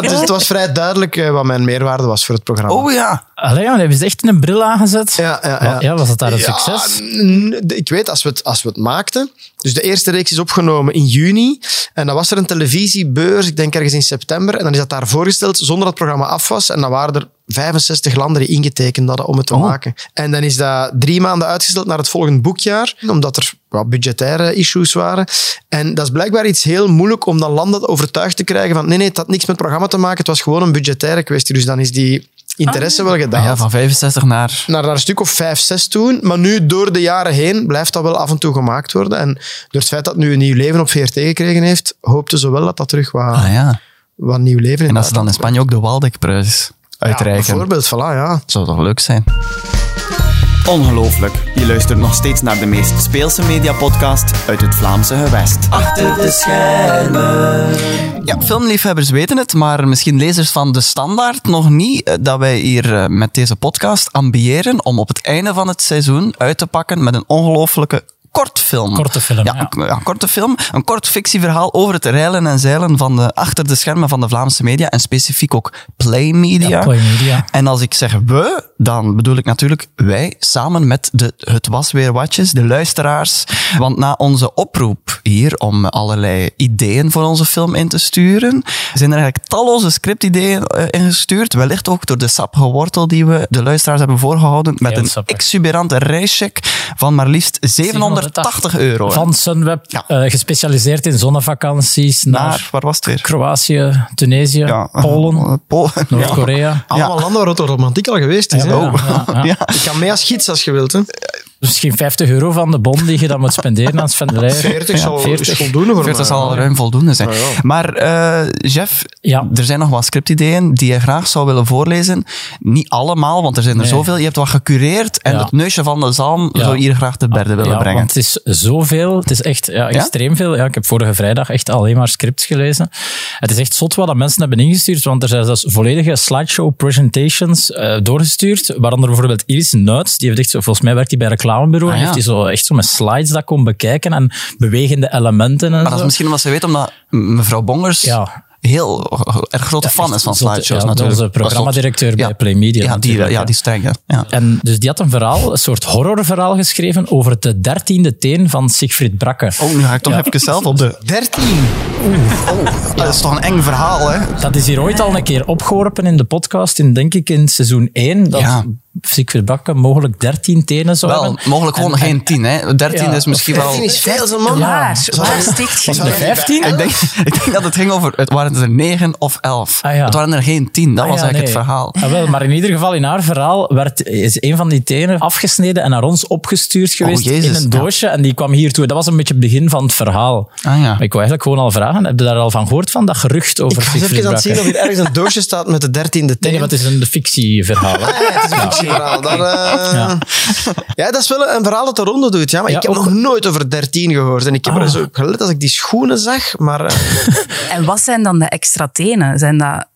dus het was vrij duidelijk eh, wat mijn meerwaarde was voor het programma. Oh ja. Allee, ja, hebben ze echt een bril aangezet? Ja, ja, ja. ja, was het daar een Ja, succes? ik weet, als we, het, als we het maakten... Dus de eerste reeks is opgenomen in juni. En dan was er een televisiebeurs, ik denk ergens in september. En dan is dat daar voorgesteld zonder dat het programma af was. En dan waren er 65 landen die ingetekend hadden om het te Oh. maken. En dan is dat drie maanden uitgesteld naar het volgende boekjaar. Omdat er wat budgettaire issues waren. En dat is blijkbaar iets heel moeilijk om dan landen overtuigd te krijgen van nee, nee, het had niks met het programma te maken. Het was gewoon een budgettaire kwestie. Dus dan is die interesse wel gedaald Ja, van 65 naar... naar, naar een stuk of vijf, zes toen. Maar nu, door de jaren heen, blijft dat wel af en toe gemaakt worden. En door het feit dat het nu een nieuw leven op VRT gekregen heeft, hoopten ze wel dat dat terug wat, Ah ja. wat nieuw leven in En dat het is dan in Spanje ook de Waldeck-prijs. uitreiken. Bijvoorbeeld, voilà, ja. Zou toch leuk zijn? Ongelooflijk. Je luistert nog steeds naar de meest speelse mediapodcast uit het Vlaamse gewest. Achter de schermen. Ja, filmliefhebbers weten het, maar misschien lezers van De Standaard nog niet, eh, dat wij hier eh, met deze podcast ambiëren om op het einde van het seizoen uit te pakken met een ongelooflijke kortfilm. Korte film, Ja, ja. een, ja, korte film. Een kort fictieverhaal over het reilen en zeilen van de, achter de schermen van de Vlaamse media en specifiek ook Play Media. Ja, Play Media. En als ik zeg we, dan bedoel ik natuurlijk wij, samen met de Het Was Weer Watjes, de luisteraars. Want na onze oproep hier om allerlei ideeën voor onze film in te sturen, zijn er eigenlijk talloze scriptideeën eh, ingestuurd. Wellicht ook door de sappige wortel die we de luisteraars hebben voorgehouden. Met Heel een sappig. exuberante reischeck van maar liefst 780 euro. Van Sunweb, Ja. eh, gespecialiseerd in zonnevakanties naar, naar, waar was het weer? Kroatië, Tunesië, Ja, Polen, eh, Polen. Noord-Korea. Allemaal landen waar het romantiek al geweest is. Hè. Ja, ja. Ik kan mee als gids als je wilt. Hè. Misschien 50 euro van de bon die je dan moet spenderen aan Sven de Leijer. 40 zal 40. is voldoende voor 40 mij. zal ruim voldoende zijn. Ja, ja. Maar eh, Jeff, Ja. er zijn nog wat scriptideeën die je graag zou willen voorlezen. Niet allemaal, want er zijn er Nee. zoveel. Je hebt wat gecureerd en Ja. het neusje van de zalm Ja. zou je hier graag te berde willen ja, brengen. want het is zoveel. Het is echt ja, extreem veel. Ja, ik heb vorige vrijdag echt alleen maar scripts gelezen. Het is echt zot wat dat mensen hebben ingestuurd, want er zijn dus volledige slideshow presentations eh, doorgestuurd, waaronder bijvoorbeeld Iris Nuits, die heeft echt, volgens mij werkt hij bij een reclamebureau, Ah, ja. heeft hij zo echt zo met slides dat kon bekijken en bewegende elementen en Maar dat zo. is misschien omdat ze weet, omdat mevrouw Bongers Ja. heel erg grote fan is van slideshows ja, natuurlijk. Onze programmadirecteur bij Play Media Ja, die, ja, die streng. ja. En dus die had een verhaal, een soort horrorverhaal geschreven over het dertiende teen van Siegfried Brakke. Oh, nu ga ik toch even zelf op de... 13. Oh, dat is toch een eng verhaal, hè? Dat is hier ooit al een keer opgeworpen in de podcast, in, denk ik in seizoen 1, dat Ja. Siegfried Brakke mogelijk 13 tenen zou Wel, hebben. mogelijk gewoon En- geen 10, hè? 13 Ja, is misschien wel... 13 is veel, zo man. Waar? Zou Waar je? zou de dat- 15? Ik denk, ik denk dat het ging over, het waren er 9 of 11. Ah, ja. Het waren er geen 10, dat Ah, was ja, eigenlijk nee. het verhaal. Ah, wel, maar in ieder geval, in haar verhaal werd, is een van die tenen afgesneden en naar ons opgestuurd geweest Oh, Jezus, in een ja. doosje. En die kwam hier toe. Dat was een beetje het begin van het verhaal. Ah, ja. Maar ik wou eigenlijk gewoon al vragen, heb je daar al van gehoord, van dat gerucht over Ik was Siegfried even aan het zien of hier ergens een doosje staat met de dertiende teen. Nee, het is een fictieverhaal. hè. Ja, het is een Daar, eh, ja. dat is wel een verhaal dat de ronde doet. Ja, maar Ja, ik heb ook- nog nooit over 13 gehoord. En ik heb Ah. er zo gelet als ik die schoenen zag. Maar eh, En wat zijn dan de extra tenen? Zijn dat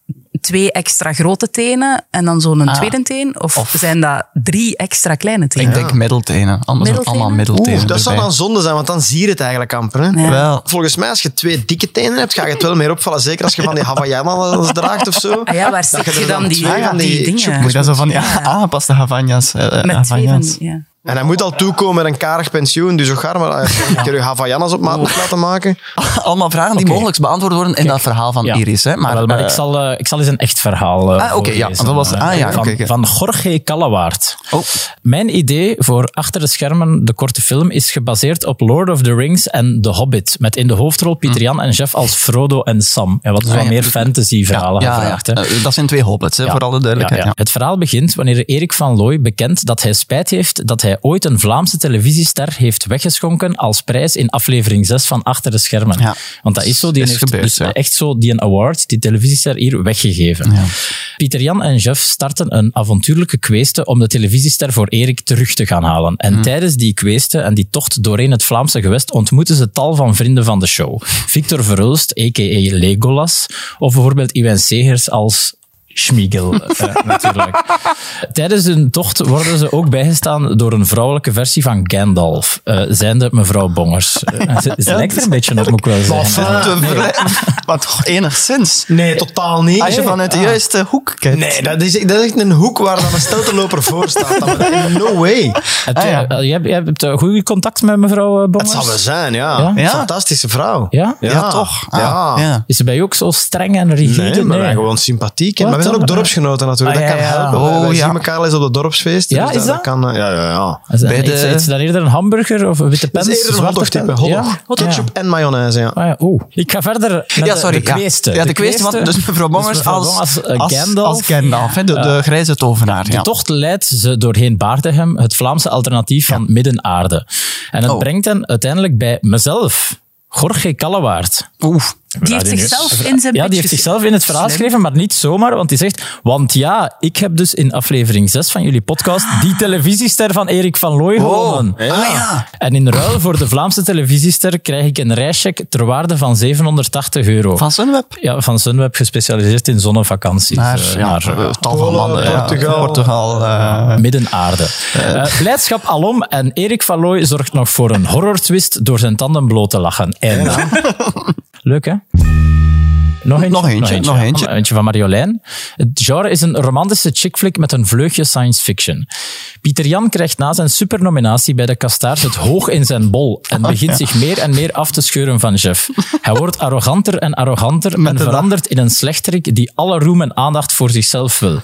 twee extra grote tenen en dan zo'n Ah. tweede teen? Of, Of- zijn dat drie extra kleine tenen? Ik denk middeltenen. Allemaal, Middeltenen? allemaal middeltenen. oeh, dat zou erbij. dan zonde zijn, want dan zie je het eigenlijk amper. Hè? Ja. Wel, Volgens mij, als je twee dikke tenen hebt, ga je het wel meer opvallen. Zeker als je van die Havaianas draagt of zo. Ah ja, waar steek je dan die, van die, dingen? moet je dat zo van die aangepaste Havanjas. eh, eh, Met twee van Havanjas. die, ja. En hij moet al toekomen met een karig pensioen, dus ook gaar, maar je een keer je Havaianas op maat moet laten maken. Allemaal vragen die Oké. mogelijk beantwoord worden in dat verhaal van Ja. Iris. Hè? Maar, Maar, maar eh, ik, zal, eh, ik zal eens een echt verhaal eh Ah, oké, ja, dat was- eh, ah, ja, van, van Jorge Callewaard. Oh. Mijn idee voor Achter de Schermen, de korte film, is gebaseerd op Lord of the Rings en The Hobbit. Met in de hoofdrol Pieter Jan en Jeff als Frodo en Sam. Ja, wat dus Ah, wat ja. meer fantasy-verhalen ja, ja, gevraagd. hè. Eh, dat zijn twee hobbits, hè, Ja. voor alle duidelijkheid. Ja, ja. Ja. Het verhaal begint wanneer Erik van Looy bekent dat hij spijt heeft dat hij ooit een Vlaamse televisiester heeft weggeschonken als prijs in aflevering 6 van Achter de Schermen. Ja. Want dat is zo, die Is heeft gebeurd, dus ja. echt zo die een award, die televisiester hier weggegeven. Ja. Pieter Jan en Jeff starten een avontuurlijke kweste om de televisiester voor Erik terug te gaan halen. En Hm. tijdens die kweste en die tocht doorheen het Vlaamse gewest ontmoeten ze tal van vrienden van de show. Victor Verhulst, a.k.a. Legolas, of bijvoorbeeld Iwijn Segers als Schmiegel, eh, natuurlijk. Tijdens hun tocht worden ze ook bijgestaan door een vrouwelijke versie van Gandalf, eh zijnde mevrouw Bongers. Eh, ze, ze lijkt er een beetje op, moet ik wel zeggen. Te vrij- Maar toch enigszins. Nee, totaal niet. Als je vanuit de juiste hoek kijkt. Nee, dat is, dat is echt een hoek waar dan een stelteloper voor staat. Dat, no way. Het, Ah, ja. jij hebt uh, goed contact met mevrouw Het Bongers? zal wel zijn, ja. Ja? Fantastische vrouw. Ja? Ja, toch? Ah, ja. Is ze bij jou ook zo streng en rigide? Nee, maar wij gewoon sympathiek. hè. We zijn ook dorpsgenoten natuurlijk. Ah, dat ja, kan ja. helpen. Oh, wij zien elkaar al eens op de dorpsfeest. Ja, dus is dat? kan, eh, ja, ja, ja. Is dat, Bij de- is, is dat eerder een hamburger of een witte Dat pens? is eerder een hotdog-type. Hotdog. Ketchup Ja. en mayonaise, ja. Ah ja, oeh. Ik ga verder met Ja, de- sorry. de kweeste. Ja, de kweeste, want dus mevrouw Bongers als, Bongers als, als, eh, Gandalf. als Gandalf, hè, de, de grijze tovenaar. De tocht leidt ze doorheen Baardegem, het Vlaamse alternatief van Midden-Aarde. En het Oh. brengt hen uiteindelijk bij mezelf, Jorge Callewaard. Oeh, Die heeft zichzelf in zijn Ja, die heeft zichzelf in het verhaal geschreven, maar niet zomaar, want die zegt, want ja, ik heb dus in aflevering 6 van jullie podcast die televisiester van Erik van Looy gewonnen. Ah ja. En in ruil voor de Vlaamse televisiester krijg ik een reischeck ter waarde van 780 euro. Van Sunweb? ja, van Sunweb, gespecialiseerd in zonnevakanties. Naar, eh, ja, naar, eh, tal van landen. ja. Portugal. Portugal eh, Midden-aarde. Eh, blijdschap alom en Erik van Looy zorgt nog voor een horrortwist door zijn tanden bloot te lachen. En lukken. Nog eentje? Nog eentje, nog eentje. Eentje van Marjolein. Het genre is een romantische chick flick met een vleugje science fiction. Pieter Jan krijgt na zijn supernominatie bij de Kastaars het hoog in zijn bol en begint zich meer en meer af te scheuren van Jeff. Hij wordt arroganter en arroganter en de verandert in een slechterik die alle roem en aandacht voor zichzelf wil.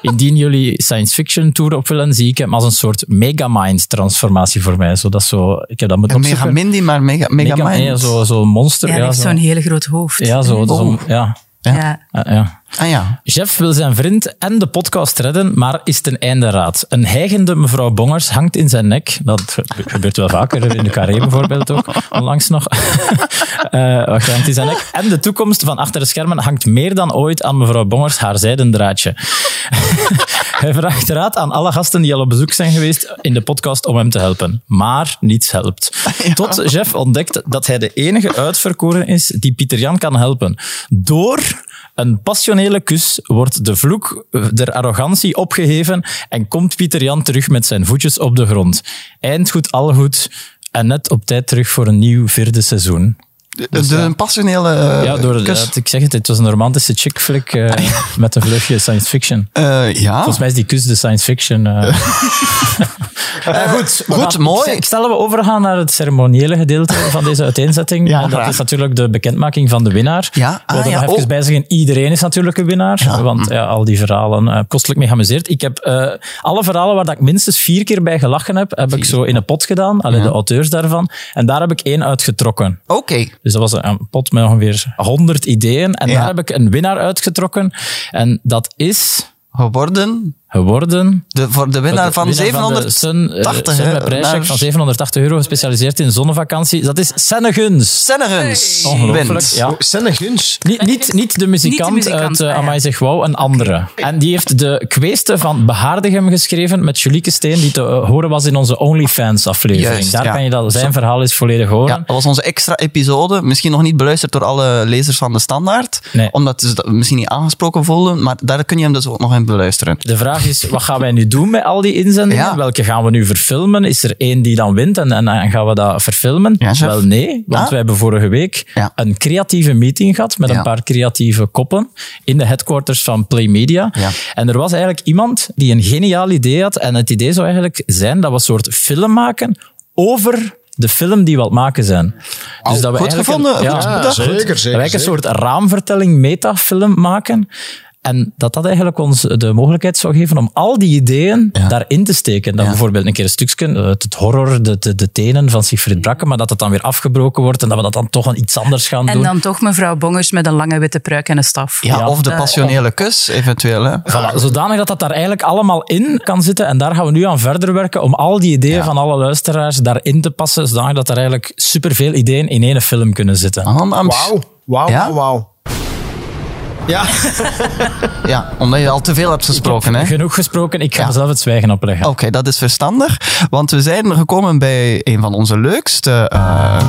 Indien jullie science fiction tour op willen, zie ik hem als een soort megamind transformatie voor mij. Zo, dat is zo, ik heb dat moeten opzoeken. Mindy, maar mega, mega, Mega, Mind. ja, zo, zo monster. Ja, Ja, zo. zo'n heel groot hoofd. Ja, zo. zo ja. Ja. Ja. Ah ja. Jeff wil zijn vriend en de podcast redden, maar is ten einde raad. Een hijgende mevrouw Bongers hangt in zijn nek. Dat gebeurt wel vaker, in de carré bijvoorbeeld ook, onlangs nog. Wacht, hangt in zijn nek. En de toekomst van achter de schermen hangt meer dan ooit aan mevrouw Bongers haar zijden draadje. Hij vraagt raad aan alle gasten die al op bezoek zijn geweest in de podcast om hem te helpen. Maar niets helpt. Tot Jeff ontdekt dat hij de enige uitverkoren is die Pieter Jan kan helpen. Door een passionele kus wordt de vloek der arrogantie opgeheven en komt Pieter Jan terug met zijn voetjes op de grond. Eind goed, al goed en net op tijd terug voor een nieuw vierde seizoen. De, de, een passionele eh, ja, door de, kus. ik zeg het, het was een romantische chick flick eh, met een vleugje science fiction. Eh, ja. Volgens mij is die kus de science fiction. Eh, goed, goed, gaan- mooi. Ik, stel we overgaan naar het ceremoniële gedeelte van deze uiteenzetting. Ja, en dat is natuurlijk de bekendmaking van de winnaar. Ja, Ik wil ah, er ja, nog even oh. bij zeggen, iedereen is natuurlijk een winnaar. Want ja, al die verhalen, kostelijk mee geamuseerd. Ik heb alle verhalen waar dat ik minstens vier keer bij gelachen heb, heb ik zo in een pot gedaan. Alleen de auteurs daarvan. En daar heb ik één uitgetrokken. Oké. Dus dat was een- een pot met ongeveer 100 ideeën. En Ja. daar heb ik een winnaar uitgetrokken. En dat is Geworden geworden... de, voor de winnaar De van winnaar 780 Sun, eh, Sun hè, met prijscheck naar van 780 euro, gespecialiseerd in zonnevakantie. Dat is Senne Guns. Sennegens. Ongelooflijk, wint. ja. Oh, Senne Guns. Niet, niet, niet de muzikant, Niet de muzikant, uit uh. Amai Zeg Wauw, een andere. En die heeft de kweeste van Behaardigem geschreven met Julieke Steen, die te eh, horen was in onze OnlyFans-aflevering. Juist, Daar ja. kan je dat, zijn verhaal is volledig horen. Ja, dat was onze extra episode. Misschien nog niet beluisterd door alle lezers van de standaard. Nee. Omdat ze dat misschien niet aangesproken voelden. Maar daar kun je hem dus ook nog in beluisteren. De vraag is, wat gaan wij nu doen met al die inzendingen? Ja. Welke gaan we nu verfilmen? Is er één die dan wint en, en, en gaan we dat verfilmen? Ja. Wel nee, want Ah. wij hebben vorige week Ja. een creatieve meeting gehad met Ja. een paar creatieve koppen in de headquarters van Play Media. Ja. En er was eigenlijk iemand die een geniaal idee had. En het idee zou eigenlijk zijn dat we een soort film maken over de film die we aan het maken zijn. Dus dat we goed eigenlijk gevonden. Een, ja, Ja, zeker, zeker. dat wij een zeker. soort raamvertelling metafilm maken. En dat dat eigenlijk ons de mogelijkheid zou geven om al die ideeën daarin te steken. Dat Ja. bijvoorbeeld een keer een stukje, eh, het horror, de, de, de tenen van Siegfried Brakke, maar dat het dan weer afgebroken wordt en dat we dat dan toch een iets anders gaan En doen. dan toch mevrouw Bongers met een lange witte pruik en een staf. Ja, Ja. of de passionele kus, eventueel. Hè. Voilà, zodanig dat dat daar eigenlijk allemaal in kan zitten. En daar gaan we nu aan verder werken om al die ideeën van alle luisteraars daarin te passen, zodanig dat er eigenlijk superveel ideeën in één film kunnen zitten. Wauw. Wauw, wauw. Ja, Ja, omdat je al te veel hebt gesproken. Hè. Genoeg gesproken, ik ga Ja. mezelf het zwijgen opleggen. Oké, dat is verstandig. Want we zijn gekomen bij een van onze leukste eh,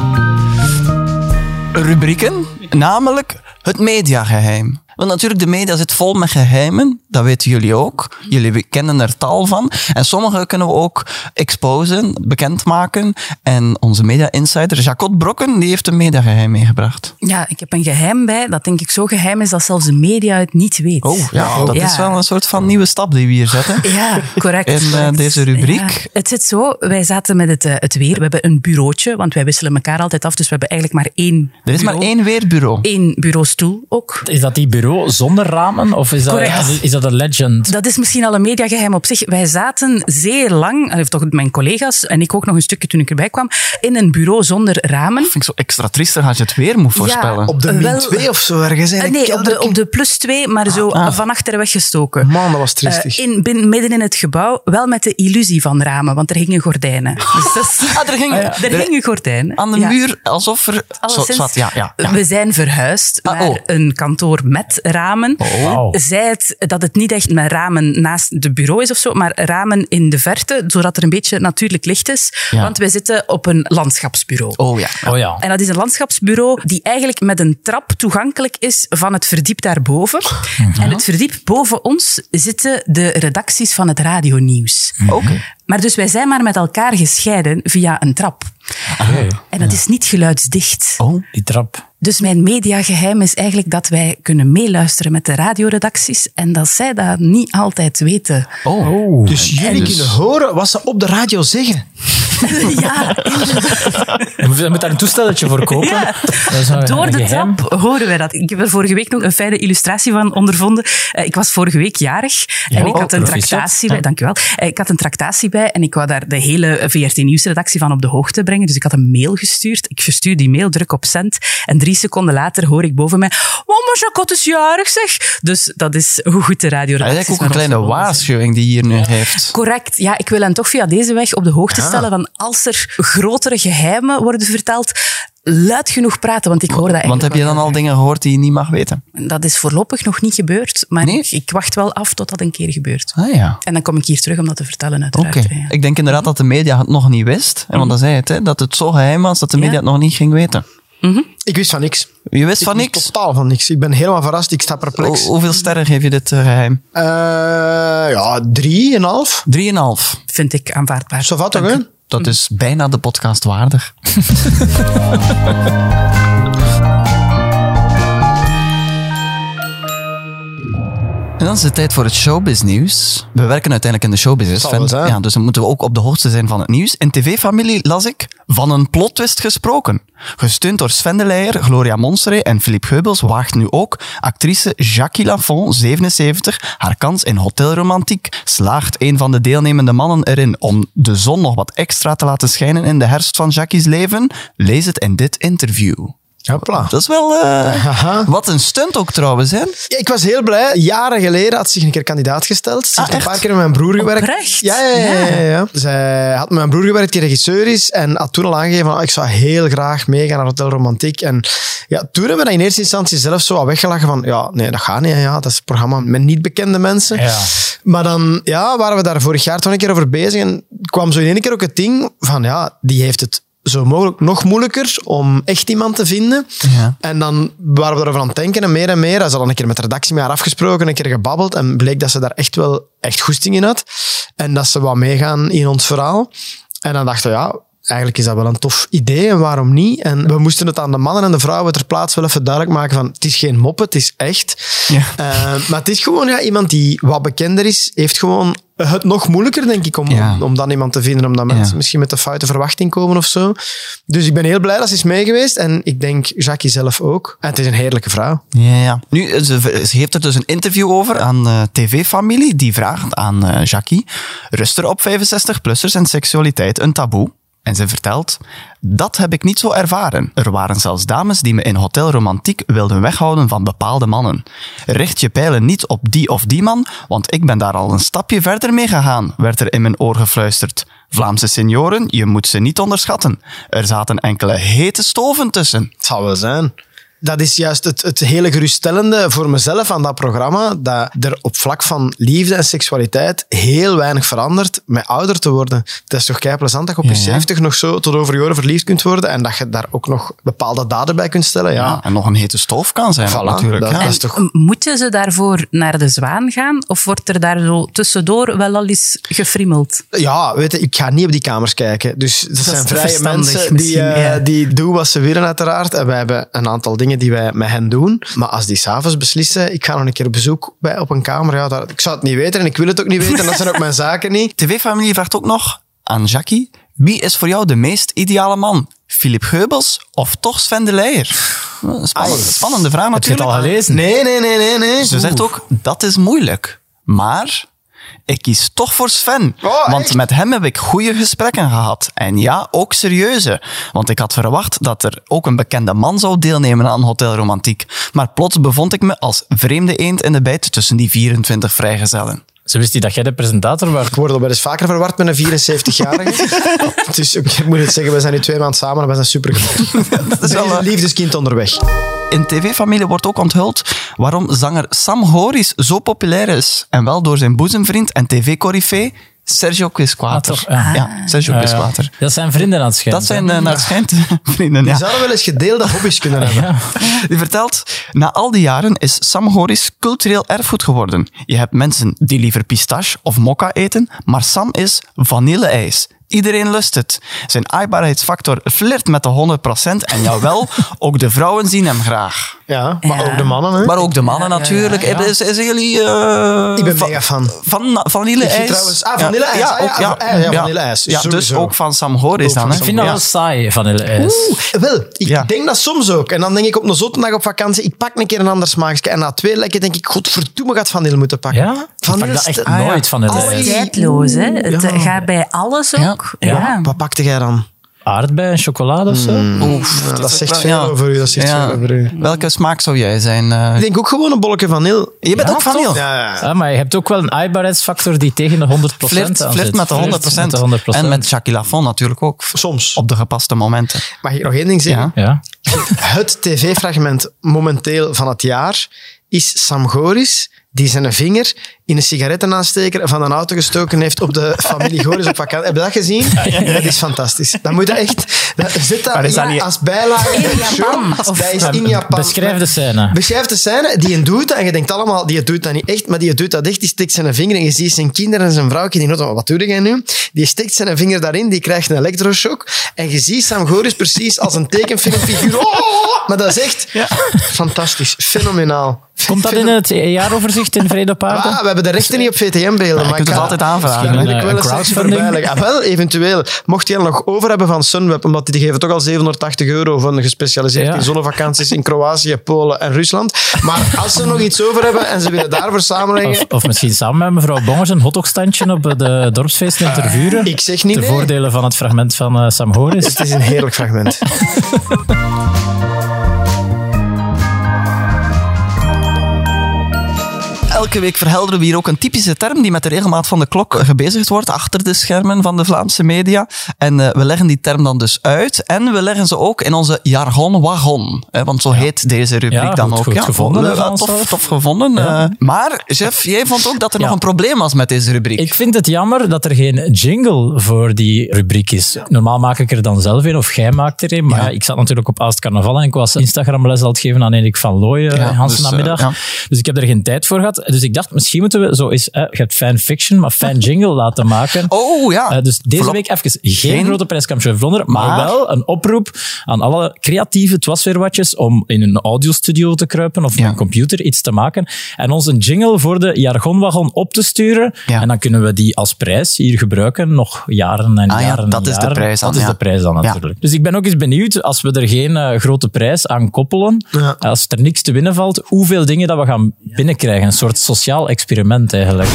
rubrieken. Namelijk het mediageheim. Want natuurlijk, de media zit vol met geheimen. Dat weten jullie ook. Jullie kennen er tal van. En sommige kunnen we ook exposen, bekendmaken. En onze media-insider, Jacot Brokken, die heeft een mediageheim meegebracht. Ja, ik heb een geheim bij, dat denk ik zo geheim is dat zelfs de media het niet weet. Oh, ja, dat Ja. is wel een soort van nieuwe stap die we hier zetten. Ja, correct. In, eh, deze rubriek. Ja, het zit zo, wij zaten met het, eh, het weer. We hebben een bureautje, want wij wisselen elkaar altijd af. Dus we hebben eigenlijk maar één Er is maar bureau. één weerbureau. Één bureaustoel ook. Is dat die bureaus bureau zonder ramen? Of is dat, is dat een legend? Dat is misschien al een mediageheim op zich. Wij zaten zeer lang, toch mijn collega's en ik ook nog een stukje toen ik erbij kwam, in een bureau zonder ramen. Vind ik zo extra triestig als je het weer moet voorspellen. Op de min wel- 2 of zo ergens. Eh, eigenlijk. nee, op de, op de plus twee, maar zo van achter weggestoken. Man, dat was triestig. Eh, in, bin- midden in het gebouw, wel met de illusie van ramen, want er hingen gordijnen. Dus dat is- Ah, er gingen, er hingen gordijnen. aan de Ja. muur, alsof er... Zo, zwart, ja, ja, ja. We zijn verhuisd Ah, naar oh. een kantoor met ramen. Wauw. Zij het dat het niet echt met ramen naast de bureau is of zo, maar ramen in de verte, zodat er een beetje natuurlijk licht is. Ja. Want wij zitten op een landschapsbureau. Oh ja. Oh ja. En dat is een landschapsbureau die eigenlijk met een trap toegankelijk is van het verdiep daarboven. Mhm. En het verdiep boven ons zitten de redacties van het radionieuws. Oké. Maar dus wij zijn maar met elkaar gescheiden via een trap. Oké. En dat is niet geluidsdicht. Oh. Die trap. Dus mijn mediageheim is eigenlijk dat wij kunnen meeluisteren met de radioredacties en dat zij dat niet altijd weten. Oh. dus jullie kunnen horen wat ze op de radio zeggen. ja, Je moet, je moet daar een toestelletje voor kopen. Ja. Dat is een door de geheim. trap horen wij dat. Ik heb er vorige week nog een fijne illustratie van ondervonden. Eh, Ik was vorige week jarig en ik oh, had een proficiat. tractatie bij. Dankjewel. Eh, Ik had een tractatie bij en ik wou daar de hele VRT Nieuwsredactie van op de hoogte brengen. Dus ik had een mail gestuurd. Ik verstuur die mail, druk op send en drie seconden later hoor ik boven mij Oh, maar Jacot is jarig, zeg. Dus dat is hoe goed de Dat radioredactie is eigenlijk ook een kleine waarschuwing die hier nu heeft. Correct. Ja, ik wil hen toch via deze weg op de hoogte stellen van als er grotere geheimen worden verteld, luid genoeg praten, want ik hoor dat Want heb je dan al dingen gehoord die je niet mag weten? Dat is voorlopig nog niet gebeurd, maar Nee? ik, ik wacht wel af tot dat een keer gebeurt. Ah ja. En dan kom ik hier terug om dat te vertellen, uiteraard. Ja. Ik denk inderdaad dat de media het nog niet wist. En want dan zei het, hè, dat het zo geheim was dat de media Ja. het nog niet ging weten. Ik wist van niks. Je wist van Ik niks? Totaal van niks. Ik ben helemaal verrast. Ik sta perplex. Ho- hoeveel sterren geef je dit eh, geheim? Eh, ja, drie en een half. Drieënhalf. Vind ik aanvaardbaar. Zo wat toch? Dat is bijna de podcast waardig. En dan is het tijd voor het showbiz nieuws. We werken uiteindelijk in de showbiz. Sven. Ja, dus dan moeten we ook op de hoogte zijn van het nieuws. In tv-familie las ik van een plottwist gesproken. Gesteund door Sven de Leijer, Gloria Monseré en Philippe Geubels waagt nu ook actrice Jackie Lafont, 77, haar kans in Hotel Romantiek. Slaagt een van de deelnemende mannen erin om de zon nog wat extra te laten schijnen in de herfst van Jackie's leven? Lees het in dit interview. Hopla. Dat is wel... eh, wat een stunt ook trouwens, hè? Ja, ik was heel blij. Jaren geleden had ze zich een keer kandidaat gesteld. Ze heeft een echt? paar keer met mijn broer gewerkt. Oprecht? Ja, ja, ja. ja, ja. Zij had met mijn broer gewerkt, die regisseur is. En had toen al aangegeven van, ah, ik zou heel graag meegaan naar Hotel Romantiek. En ja, toen hebben we dat in eerste instantie zelf zo wat weggelachen van, ja, nee, dat gaat niet. Ja, dat is een programma met niet bekende mensen. Ja. Maar dan ja, waren we daar vorig jaar toch een keer over bezig. En kwam zo in één keer ook het ding van, ja, die heeft het zo mogelijk nog moeilijker om echt iemand te vinden. Ja. En dan waren we erover aan het denken en meer en meer. Ze hadden een keer met de redactie met haar afgesproken, een keer gebabbeld en bleek dat ze daar echt wel echt goesting in had. En dat ze wat meegaan in ons verhaal. En dan dachten we, ja, eigenlijk is dat wel een tof idee en waarom niet? En we moesten het aan de mannen en de vrouwen ter plaatse wel even duidelijk maken van, het is geen moppen, het is echt. Ja. Eh, maar het is gewoon ja, iemand die wat bekender is, heeft gewoon het nog moeilijker, denk ik, om, Ja. om, om dan iemand te vinden, omdat mensen Ja. misschien met de foute verwachting komen of zo. Dus ik ben heel blij dat ze is mee geweest en ik denk Jackie zelf ook. En het is een heerlijke vrouw. Ja, ja. Nu, ze, ze heeft er dus een interview over aan eh, TV-familie. Die vraagt aan eh, Jackie: Rust er op 65-plussers en seksualiteit een taboe? En ze vertelt: Dat heb ik niet zo ervaren. Er waren zelfs dames die me in Hotel Romantiek wilden weghouden van bepaalde mannen. Richt je pijlen niet op die of die man, want ik ben daar al een stapje verder mee gegaan, werd er in mijn oor gefluisterd. Vlaamse senioren, je moet ze niet onderschatten. Er zaten enkele hete stoven tussen. Het zal wel zijn. Dat is juist het, het hele geruststellende voor mezelf aan dat programma, dat er op vlak van liefde en seksualiteit heel weinig verandert met ouder te worden. Het is toch kei plezant dat je op je Ja, ja. 70 nog zo tot over je oren verliefd kunt worden en dat je daar ook nog bepaalde daden bij kunt stellen. Ja, Ja, en nog een hete stoof kan zijn, Voilà, natuurlijk. dat- ja. dat is toch... Moeten ze daarvoor naar de zwaan gaan? Of wordt er daar zo tussendoor wel al eens gefriemeld? Ja, weet je, ik ga niet op die kamers kijken. Dus dat, zijn vrije mensen die, eh, ja. die doen wat ze willen, uiteraard. En wij hebben een aantal dingen die wij met hen doen. Maar als die s'avonds beslissen, ik ga nog een keer op bezoek bij, op een kamer, ja, dat, ik zou het niet weten en ik wil het ook niet weten. Dat zijn ook mijn zaken niet. TV-familie vraagt ook nog aan Jackie: Wie is voor jou de meest ideale man? Philip Geubels of toch Sven de Leijer? Spannende, spannende vraag Heb je het natuurlijk. al gelezen? Nee, nee, nee, nee, nee. Ze zegt ook, dat is moeilijk. Maar ik kies toch voor Sven. Oh, want echt? met hem heb ik goede gesprekken gehad. En ja, ook serieuze. Want ik had verwacht dat er ook een bekende man zou deelnemen aan Hotel Romantiek. Maar plots bevond ik me als vreemde eend in de bijt tussen die 24 vrijgezellen. Ze wist niet dat jij de presentator was. Ik word al wel eens vaker verward met een 74-jarige. dus ik moet het zeggen, we zijn nu twee maanden samen en we zijn super Dat is wel, Een eh, liefdeskind onderweg. In TV-familie wordt ook onthuld waarom zanger Sam Horis zo populair is. En wel door zijn boezemvriend en tv-corifee Sergio Quisquater. Ah? Ja. Sergio. Quisquater. Dat zijn vrienden aan het schijnen. Dat zijn eh, naar het schijnt vrienden. Die Ja. zouden wel eens gedeelde hobby's kunnen hebben. Die vertelt, na al die jaren is Sam Horis cultureel erfgoed geworden. Je hebt mensen die liever pistache of mokka eten, maar Sam is vanilleijs. Iedereen lust het. Zijn aaibaarheidsfactor flirt met de 100% en jawel, ook de vrouwen zien hem graag. Ja, maar Ja. ook de mannen. Hè? Maar ook de mannen Ja, natuurlijk. ja, ja. Is, is jullie... eh, ik ben van- mega fan. Van vanille-ijs. Trouwens- ah, vanille-ijs. Ja, Ah, ook, ja, ja, ah, ja, vanille-ijs. Ja, dus ook van Sam Horis Ook dan. Hè? Ik vind dat wel saai, vanille-ijs. Oeh, wel, ik Ja. denk dat soms ook. En dan denk ik op een zotte dag op vakantie, ik pak een keer een ander smaakje. En na twee lekken denk ik, godverdomme, gaat vanille moeten pakken. Ja? Ik pak dat echt Ah, nooit, vanille-ijs. Tijdloos, hè? Het eh, gaat bij alles ook. Ja. Ja. Wat pakte jij dan? Aardbei en chocolade of zo? Oef, Ja, dat zegt veel ja. over u. Dat zegt Ja. veel over u. Welke smaak zou jij zijn? eh? Ik denk ook gewoon een bolletje vanille. je bent ook vanille. Ja, ja. Ja, maar je hebt ook wel een aaibaarheidsfactor die tegen de 100% Flirt, aan flirt met de 100%. Flirt met de 100%. En met Jacques Lafont natuurlijk ook. Soms. Op de gepaste momenten. Mag ik nog één ding zeggen? Ja. Ja. Het tv-fragment momenteel van het jaar is Sam Goris die zijn vinger in een sigarettenaansteker van een auto gestoken heeft op de familie Goris op vakantie. Heb je dat gezien? Dat is fantastisch. Dat moet je echt... Dat, zit dat, Maar is dat ja, niet- als bijlage in de show? Of- Dat is in Japan. Beschrijf de scène. Beschrijf de scène, die een doet dat, en je denkt allemaal, die doet dat niet echt, maar die doet dat echt, die steekt zijn vinger en je ziet zijn kinderen en zijn vrouwtje, die denkt, wat doe jij nu? Die steekt zijn vinger daarin, die krijgt een elektroshock, en je ziet Sam Goris precies als een tekenfilmfiguur. Oh, maar dat is echt fantastisch, fenomenaal. Komt dat in het jaaroverzicht in Vrede op Aarde? Ah, we hebben de rechten niet op VTM-beelden. je maar kunt ik het altijd aanvragen, wil ik Een eens crowdfunding? voorbij. Ah, wel, eventueel. Mocht je er nog over hebben van Sunweb, omdat die geven toch al 780 euro van gespecialiseerd Ja. in zonnevakanties in Kroatië, Polen en Rusland. Maar als ze nog iets over hebben en ze willen daarvoor samenleggen... Of, of misschien samen met mevrouw Bongers een hotdogstandje op de dorpsfeesten in Tervuren. Ik zeg niet nee. voordelen van het fragment van eh, Sam Horis. Het is een heerlijk fragment. Elke week verhelderen we hier ook een typische term die met de regelmaat van de klok eh, gebezigd wordt achter de schermen van de Vlaamse media. En eh, we leggen die term dan dus uit. En we leggen ze ook in onze jargon-wagon. hè, want zo heet deze rubriek Ja, dan goed- ook. goed gevonden, leuk, van tof, tof gevonden. Ja. eh. maar, chef, jij vond ook dat er Ja. nog een probleem was met deze rubriek. Ik vind het jammer dat er geen jingle voor die rubriek is. Normaal maak ik er dan zelf een, of jij maakt er een. Maar ja, ik zat natuurlijk op Aast Carnaval en ik was Instagram-les aan het geven aan Erik van Looyen, Ja, Hans dus, namiddag. ja. Dus ik heb er geen tijd voor gehad. Dus ik dacht, misschien moeten we zo eens, eh, je hebt fanfiction, maar fan jingle laten maken. Oh ja. Eh, dus deze Voorlop- week even geen, Geen- grote prijskampje Vlonder, maar, Maar- wel een oproep aan alle creatieve twasweerwatjes om in een audiostudio te kruipen of Ja. een computer iets te maken en ons een jingle voor de jargonwagon op te sturen. Ja. En dan kunnen we die als prijs hier gebruiken, nog jaren en Ah ja, jaren dat en is de jaren. prijs dan, Dat is ja. de prijs dan Ja. natuurlijk. Dus ik ben ook eens benieuwd, als we er geen eh, grote prijs aan koppelen, Ja. als er niks te winnen valt, hoeveel dingen dat we gaan binnenkrijgen. Een soort sociaal experiment eigenlijk.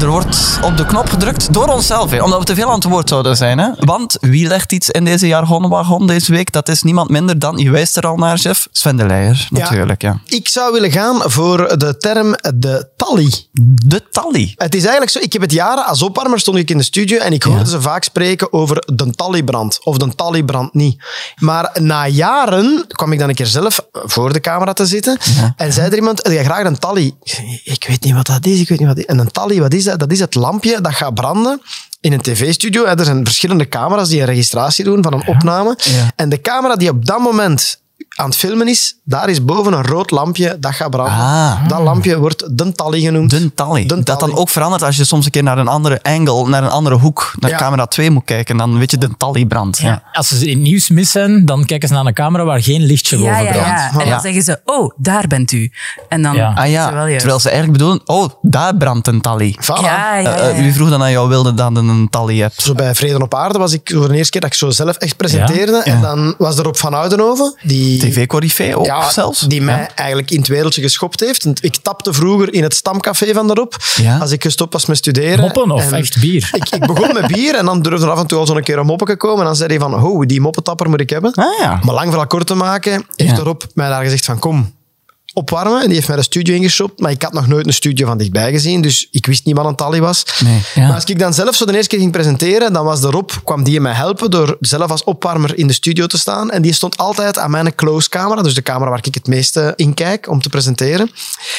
Er wordt op de knop gedrukt door onszelf, hè, omdat we te veel aan het woord zouden zijn. Hè? Want wie legt iets in deze jargonwagon deze week? Dat is niemand minder dan, je wijst er al naar, chef, Sven de Leijer, natuurlijk. Ja. Ik zou willen gaan voor de term de tally. De tally. Het is eigenlijk zo, ik heb het jaren als opwarmer stond ik in de studio en ik hoorde ze vaak spreken over de tallybrand of de tallybrand niet. Maar na jaren kwam ik dan een keer zelf voor de camera te zitten en zei er iemand, je graag een tally? Ik Ik weet niet wat dat is, ik weet niet wat dat is. En een tally, wat is dat? Dat is het lampje dat gaat branden in een tv-studio. Er zijn verschillende camera's die een registratie doen van een opname. Ja. En de camera die op dat moment aan het filmen is, daar is boven een rood lampje, dat gaat branden. Ah. Dat lampje wordt de tally genoemd. De tally. Dat dan ook verandert als je soms een keer naar een andere angle, naar een andere hoek, naar Ja. camera 2 moet kijken. Dan weet je, de tally brandt. Ja. Als ze in nieuws mis zijn, dan kijken ze naar een camera waar geen lichtje Ja, boven ja, brandt. ja. En dan zeggen ze, oh, daar bent u. En dan Ah terwijl ze eigenlijk bedoelen, oh, daar brandt een tally. Voilà. Ja, ja, ja. wie vroeg dan aan jou wilde dat je een tally hebt? Zo bij Vrede op Aarde was ik voor de eerste keer dat ik zo zelf echt presenteerde. En dan was er Rob van Oudenhoven, die... TV-corrifee ook ja, zelfs? Die mij Ja. eigenlijk in het wereldje geschopt heeft. Ik tapte vroeger in het stamcafé van Ja. als ik gestopt was met studeren. Moppen of En echt bier? Ik, ik begon met bier en dan durfde er af en toe al zo'n keer een moppen komen. En dan zei hij van, oh, die moppetapper moet ik hebben. Ah ja. Maar lang verhaal kort te maken, heeft Rob mij daar gezegd van, kom, opwarmen. En die heeft mij de studio ingeschopt. Maar ik had nog nooit een studio van dichtbij gezien. Dus ik wist niet wat een tally was. Nee, ja. Maar als ik dan zelf zo de eerste keer ging presenteren, dan was de Rob, kwam die mij helpen door zelf als opwarmer in de studio te staan. En die stond altijd aan mijn close camera, dus de camera waar ik het meeste in kijk om te presenteren.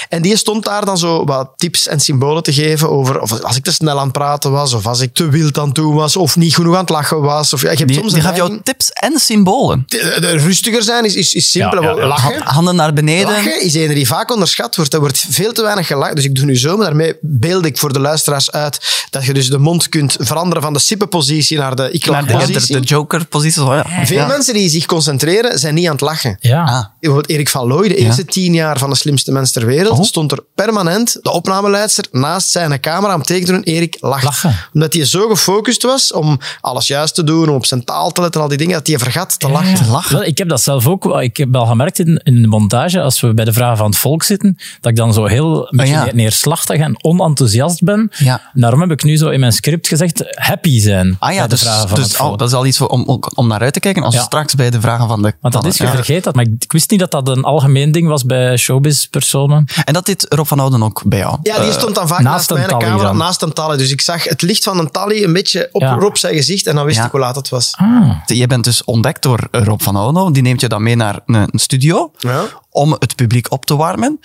En die stond daar dan zo wat tips en symbolen te geven over of als ik te snel aan het praten was, of als ik te wild aan het doen was, of niet genoeg aan het lachen was. Of, ja, je hebt Die, soms die gaf jou tips en symbolen. de- de- rustiger zijn is, is, is simpel. Ja, ja, ja. Lachen. Ha- Handen naar beneden. Lachen is een die vaak onderschat wordt. Er wordt veel te weinig gelachen. Dus ik doe nu zo, maar daarmee beeld ik voor de luisteraars uit dat je dus de mond kunt veranderen van de sippenpositie naar de ik Naar de, de, positie. de Joker-positie. Ja. Veel Ja. mensen die zich concentreren, zijn niet aan het lachen. Ja. Ah. Bijvoorbeeld Erik van Looy, de eerste tien jaar van de slimste mens ter wereld, Oh. stond er permanent, de opnameleidster, naast zijn camera om tegen te doen, Erik lacht. Lachen. Omdat hij zo gefocust was om alles juist te doen, om op zijn taal te letten en al die dingen, dat hij vergat te lachen. Te lachen. Wel, ik heb dat zelf ook. Ik heb al gemerkt in, in de montage, als we bij de vragen van het volk zitten, dat ik dan zo heel een beetje ja. neer- neerslachtig en onenthousiast ben. Ja. Daarom heb ik nu zo in mijn script gezegd, happy zijn Ah ja, bij de dus, vragen van dus het volk. oh, dat is al iets om, om- naar uit te kijken als straks bij de vragen van de... Want dat is, de- je ja. vergeet dat. Maar ik, ik wist niet dat dat een algemeen ding was bij showbiz-personen. En dat dit Rob van Ouden ook bij jou. Ja, die stond dan vaak naast mijn tally camera, dan. naast een tally. Dus ik zag het licht van een tally een beetje op Ja. Rob zijn gezicht en dan wist Ja. ik hoe laat het was. Je bent dus ontdekt door Rob van Ouden. Die neemt je dan mee naar een, een studio Ja. Om het publiek op te warmen.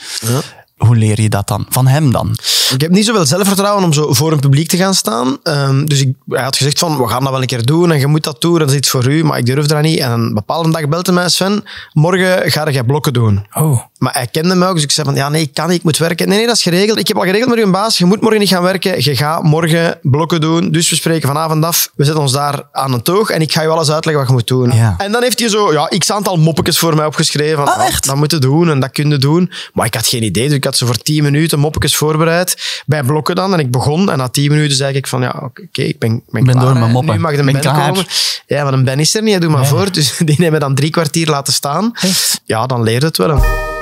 Hoe leer je dat dan? Van hem dan? Ik heb niet zoveel zelfvertrouwen om zo voor een publiek te gaan staan. Ehm, dus ik, hij had gezegd van, we gaan dat wel een keer doen en je moet dat doen en dat is iets voor u, maar ik durf dat niet. En een bepaalde dag belde mij Sven, morgen ga jij blokken doen. Oh. Maar hij kende mij ook, dus ik zei van, ja nee, ik kan niet, ik moet werken. Nee, nee, dat is geregeld. Ik heb al geregeld met uw baas, je moet morgen niet gaan werken, je gaat morgen blokken doen. Dus we spreken vanavond af, we zetten ons daar aan een toog en ik ga je alles uitleggen wat je moet doen. Ja. En dan heeft hij zo, ja, x aantal moppetjes voor mij opgeschreven. Van, Ah, ja, echt? Dat moet je doen en dat kun je doen. Maar ik had geen idee, dus ik had zo voor tien minuten moppetjes voorbereid. Bij blokken dan, en ik begon. En na tien minuten zei ik van, ja, oké, ik ben, ben, ben klaar, door mijn moppen. Nu mag de Ben Ben klaar. komen. Ja, maar een Ben is er niet, doe maar voor. Dus die hebben dan drie kwartier laten staan. Echt? Ja, dan leer je het wel.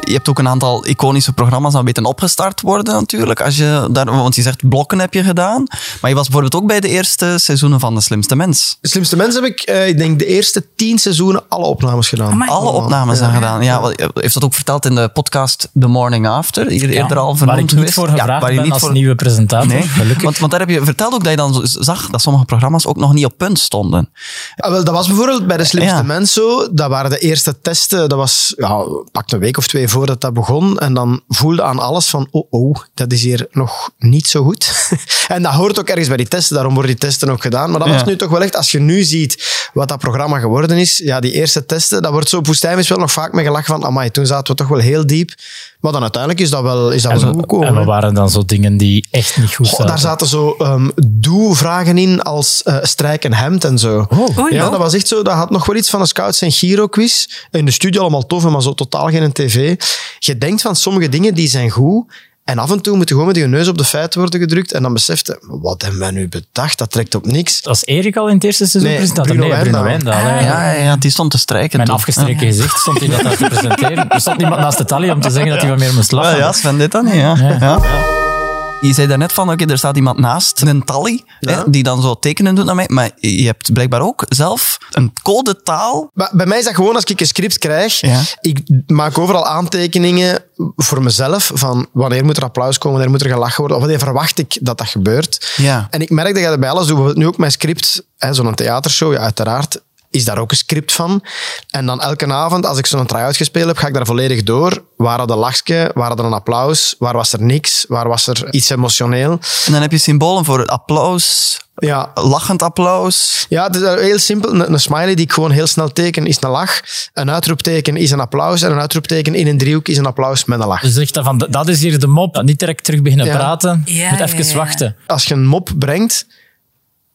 Je hebt ook een aantal iconische programma's dat weten opgestart worden natuurlijk. Als je daar, want je zegt blokken heb je gedaan. Maar je was bijvoorbeeld ook bij de eerste seizoenen van De Slimste Mens. De slimste mensen heb ik, eh, ik denk, de eerste tien seizoenen alle opnames gedaan. Amai. Alle opnames Ja. zijn gedaan. Ja, heeft dat ook verteld in de podcast The Morning After? Hier eerder al waar vernoemd ik niet geweest. voor gevraagd waar je ben niet als voor- nieuwe presentator. Nee, Gelukkig. want, want daar heb je verteld ook dat je dan zag dat sommige programma's ook nog niet op punt stonden. Ah, wel, dat was bijvoorbeeld bij de slimste Ja. mens zo. Dat waren de eerste testen. Dat was ja, pak een week of twee voordat dat begon. En dan voelde aan alles van, oh, oh, dat is hier nog niet zo goed. en dat hoort ook ergens bij die testen. Daarom worden die testen ook gedaan. Maar dat was nu toch wel echt, als je nu ziet wat dat programma geworden is, ja, die eerste testen, dat wordt zo is wel nog vaak mee gelachen van, amai, toen zaten we toch wel heel diep. Maar dan uiteindelijk is dat wel, is dat wel goed gekomen. en wat waren dan zo dingen die echt niet goed zaten? daar zaten zo ehm doe-vragen in als eh strijk en hemd en zo. Ja, oh. dat was echt zo. Dat had nog wel iets van een Scouts en Giro-quiz. In de studio allemaal tof, maar zo totaal geen tv. Je denkt van sommige dingen die zijn goed. En af en toe moet je gewoon met je neus op de feiten worden gedrukt. En dan beseft je, wat hebben wij nu bedacht? Dat trekt op niks. Was Erik al in het eerste seizoen Nee, presentator? Bruno nee, Bruno Wijndaal. Wijndaal. hè. Ja, ja, ja, die stond te strijken. Mijn toen. afgestreken gezicht stond hij dat daar te presenteren. Er stond iemand naast de tally om te zeggen dat hij wat meer moest Ja, lachen. ja, Sven dit dan niet, ja. ja. Je zei daarnet van, oké, er staat iemand naast, een tally, hè, die dan zo tekenen doet naar mij. Maar je hebt blijkbaar ook zelf een codetaal. Maar bij mij is dat gewoon als ik een script krijg. Ja. Ik maak overal aantekeningen voor mezelf. Van wanneer moet er applaus komen, wanneer moet er gelachen worden. Of wanneer verwacht ik dat dat gebeurt. Ja. En ik merk dat je dat bij alles doet. Nu ook mijn script, zo'n theatershow, ja, uiteraard. Is daar ook een script van. En dan elke avond, als ik zo'n try-out gespeeld heb, ga ik daar volledig door. Waar had een lachje? Waar had er een applaus? Waar was er niks? Waar was er iets emotioneel? En dan heb je symbolen voor het applaus, Ja, lachend applaus. Ja, het is heel simpel. Een, een smiley die ik gewoon heel snel teken is een lach. Een uitroepteken is een applaus. En een uitroepteken in een driehoek is een applaus met een lach. Dus zegt dat van, dat is hier de mop. Niet direct terug beginnen Ja. praten. Ja, Moet ja, even ja. wachten. Als je een mop brengt,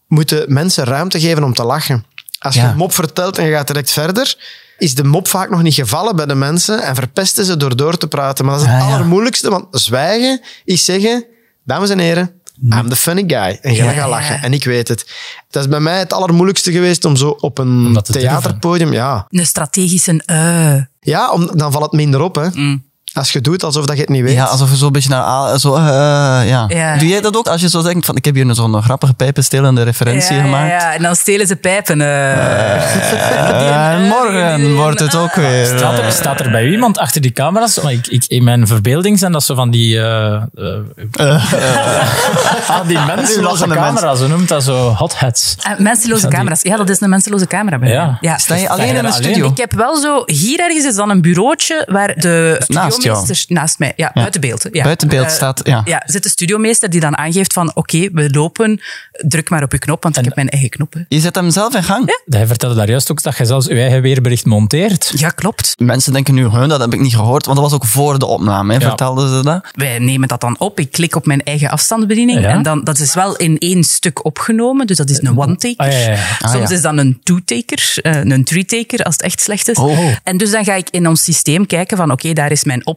moeten mensen ruimte geven om te lachen. Als je een mop vertelt en je gaat direct verder, is de mop vaak nog niet gevallen bij de mensen en verpesten ze door door te praten. Maar dat is het ja. allermoeilijkste, want zwijgen is zeggen, dames en heren, I'm the funny guy. En jij Ja, gaat ja. lachen. En ik weet het. Dat is bij mij het allermoeilijkste geweest om zo op een theaterpodium... Ja, Een strategische eh. ja om, dan valt het minder op. Hè. Als je doet alsof dat je het niet weet. Ja, alsof je zo een beetje naar... Zo, eh, ja. Ja. Doe jij dat ook? Als je zo denkt van, ik heb hier zo'n grappige pijpenstelende referentie ja, gemaakt. Ja, ja, en dan stelen ze pijpen. eh. En morgen wordt het ook weer. Staat er, staat er bij u iemand achter die camera's? Maar ik, ik, in mijn verbeelding zijn dat zo van die... eh eh, ah, die mensenloze camera's. Ze noemt dat zo hot hats. Eh, mensenloze camera's. Ja, dat is een mensenloze camera bij Ja. mij. Ja. Sta je alleen in de alleen? studio? Ik heb wel zo... Hier ergens is dan een bureautje waar de Naast studiomeester... Naast mij. Ja, buiten beeld. Ja. Buiten beeld Eh, staat, ja. Ja, zit de studiomeester die dan aangeeft van oké, we lopen, druk maar op uw knop, want ik heb mijn eigen knoppen. Je zet hem zelf in gang. Hij vertelde daar juist ook dat je zelfs je eigen weerbericht monteert. Ja, klopt. Mensen denken nu, "Huh, dat heb ik niet gehoord, want dat was ook voor de opname, hè, Ja. vertelden ze dat. Wij nemen dat dan op. Ik klik op mijn eigen afstandsbediening. Ja. En dan, dat is wel in één stuk opgenomen. Dus dat is een one-taker. Ah, ja, ja, ja. Ah, Soms ja. is dat een two-taker, eh, een three-taker als het echt slecht is. Oh. En dus dan ga ik in ons systeem kijken van oké, daar is mijn opname